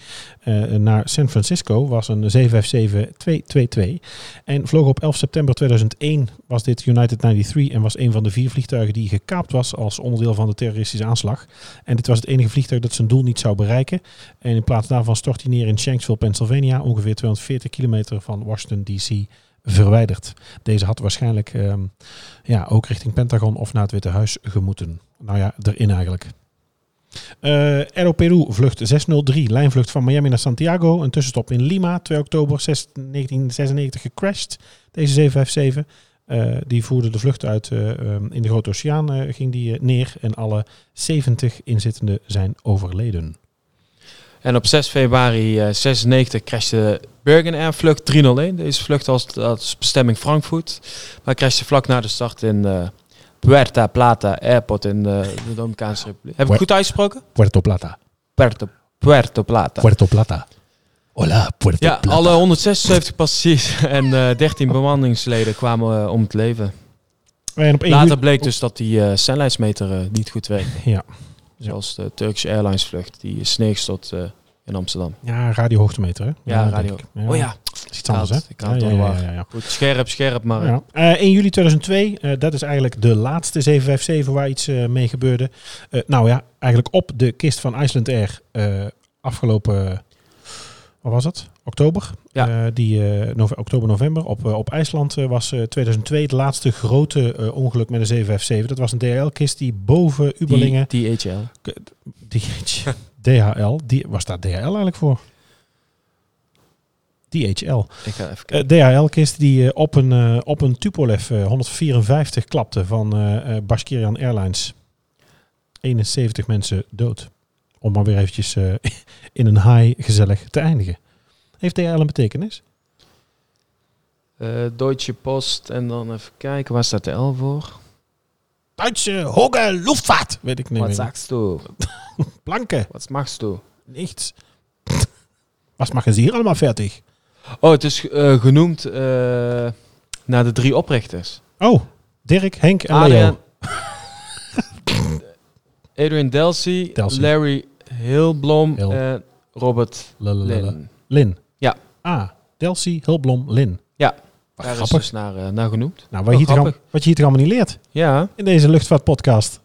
naar San Francisco was een 757-222. En vloog op 11 september 2001 was dit United 93 en was een van de vier vliegtuigen die gekaapt was als onderdeel van de terroristische aanslag. En dit was het enige vliegtuig dat zijn doel niet zou bereiken. En in plaats daarvan stort hij neer in Shanksville, Pennsylvania, ongeveer 240 kilometer van Washington DC verwijderd. Deze had waarschijnlijk ehm, ja, ook richting Pentagon of naar het Witte Huis gemoeten. Nou ja, erin eigenlijk. Aero Peru vlucht 603, lijnvlucht van Miami naar Santiago. Een tussenstop in Lima, 2 oktober 6 1996 gecrashed. Deze 757. Eh, die voerde de vlucht uit eh, ehm, in de Grote Oceaan, ging die neer. En alle 70 inzittenden zijn overleden. En op 6 februari eh 96 crashte Bergen Air vlucht 301. Deze vlucht was als bestemming Frankfurt. Maar crashte vlak na de start in eh, Puerto Plata Airport in eh, de Dominicaanse Republiek. Heb ik goed uitgesproken? Puerto Plata. Puerto, Puerto Plata. Puerto Plata. Hola, Puerto Ja, Plata. alle 176 passagiers en eh 13 bemanningsleden kwamen eh, om het leven. En op 1 Later bleek dus dat die eh snelheidsmeter eh, niet goed werkte. Ja. Zoals de Turkish Airlines vlucht, die is neergestort eh, in Amsterdam. Ja, radiohoogtemeter, hè? Ja, radio. Oh ja, Dat is iets anders, hè? Ik had het al waar. ja, ja. goed. Scherp, scherp, maar... Ja. Eh, 1 juli 2002, eh, dat is eigenlijk de laatste 757 waar iets mee gebeurde. Nou ja, eigenlijk op de kist van Iceland Air afgelopen, wat was het? Oktober? Ja. Eh, die nove- oktober, november op, eh, op IJsland was eh, 2002 het laatste grote ongeluk met een 757. Dat was een DHL-kist die boven Uberlingen... Die, DHL. Die, DHL, die, was daar DHL eigenlijk voor? DHL. Ik ga even. DHL-kist die op een, op een Tupolev eh, 154 klapte van eh, Bashkirian Airlines. 71 mensen dood. Om maar weer eventjes in een high gezellig te eindigen. Heeft DHL een betekenis? Eh, Deutsche Post en dan even kijken, waar staat de L voor? Duitse hoge luchtvaart. Weet ik niet Wat meer. sagst du? Planken. Wat machst du? Nichts. Was maken ze hier allemaal fertig? Oh, het is eh, genoemd eh, naar de drie oprichters. Oh, Dirk, Henk en Adriaan. Leo. Adrian Delsey, Delsey. Larry Hilblom Hil. en Robert. Lin. Lin. Ah, Delcy, Hulblom, Lin. Ja, Wat daar is grappig. dus naar, eh, naar genoemd. Nou, wat je, hier toch grappig. allemaal- wat je hier toch allemaal niet leert Ja, in deze luchtvaartpodcast.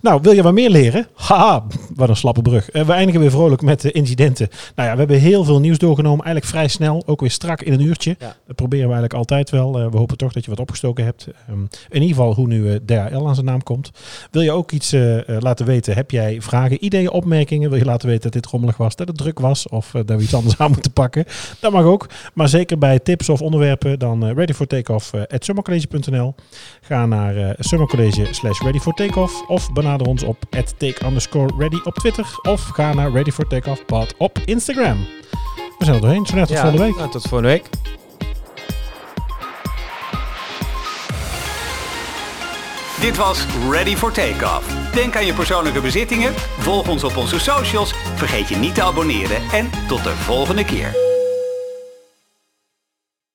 Nou, wil je wat meer leren? Haha, wat een slappe brug. Eh, we eindigen weer vrolijk met de incidenten. Nou ja, we hebben heel veel nieuws doorgenomen. Eigenlijk vrij snel, ook weer strak in een uurtje. Ja. Dat proberen we eigenlijk altijd wel. Eh, we hopen toch dat je wat opgestoken hebt. Ehm, in ieder geval hoe nu eh, DHL aan zijn naam komt. Wil je ook iets laten weten? Heb jij vragen, ideeën, opmerkingen? Wil je laten weten dat dit rommelig was, dat het druk was of dat we iets anders aan moeten pakken? Dat mag ook. Maar zeker bij tips of onderwerpen, dan ready for takeoff at summercollege.nl. Ga naar summercollege slash ready for takeoff of benader ons op at take underscore ready op Twitter of ga naar ready for takeoff pod op Instagram. We zijn er doorheen. Zo net tot ja. volgende week. Nou, tot volgende week. Dit was Ready for Takeoff. Denk aan je persoonlijke bezittingen, volg ons op onze socials, vergeet je niet te abonneren en tot de volgende keer.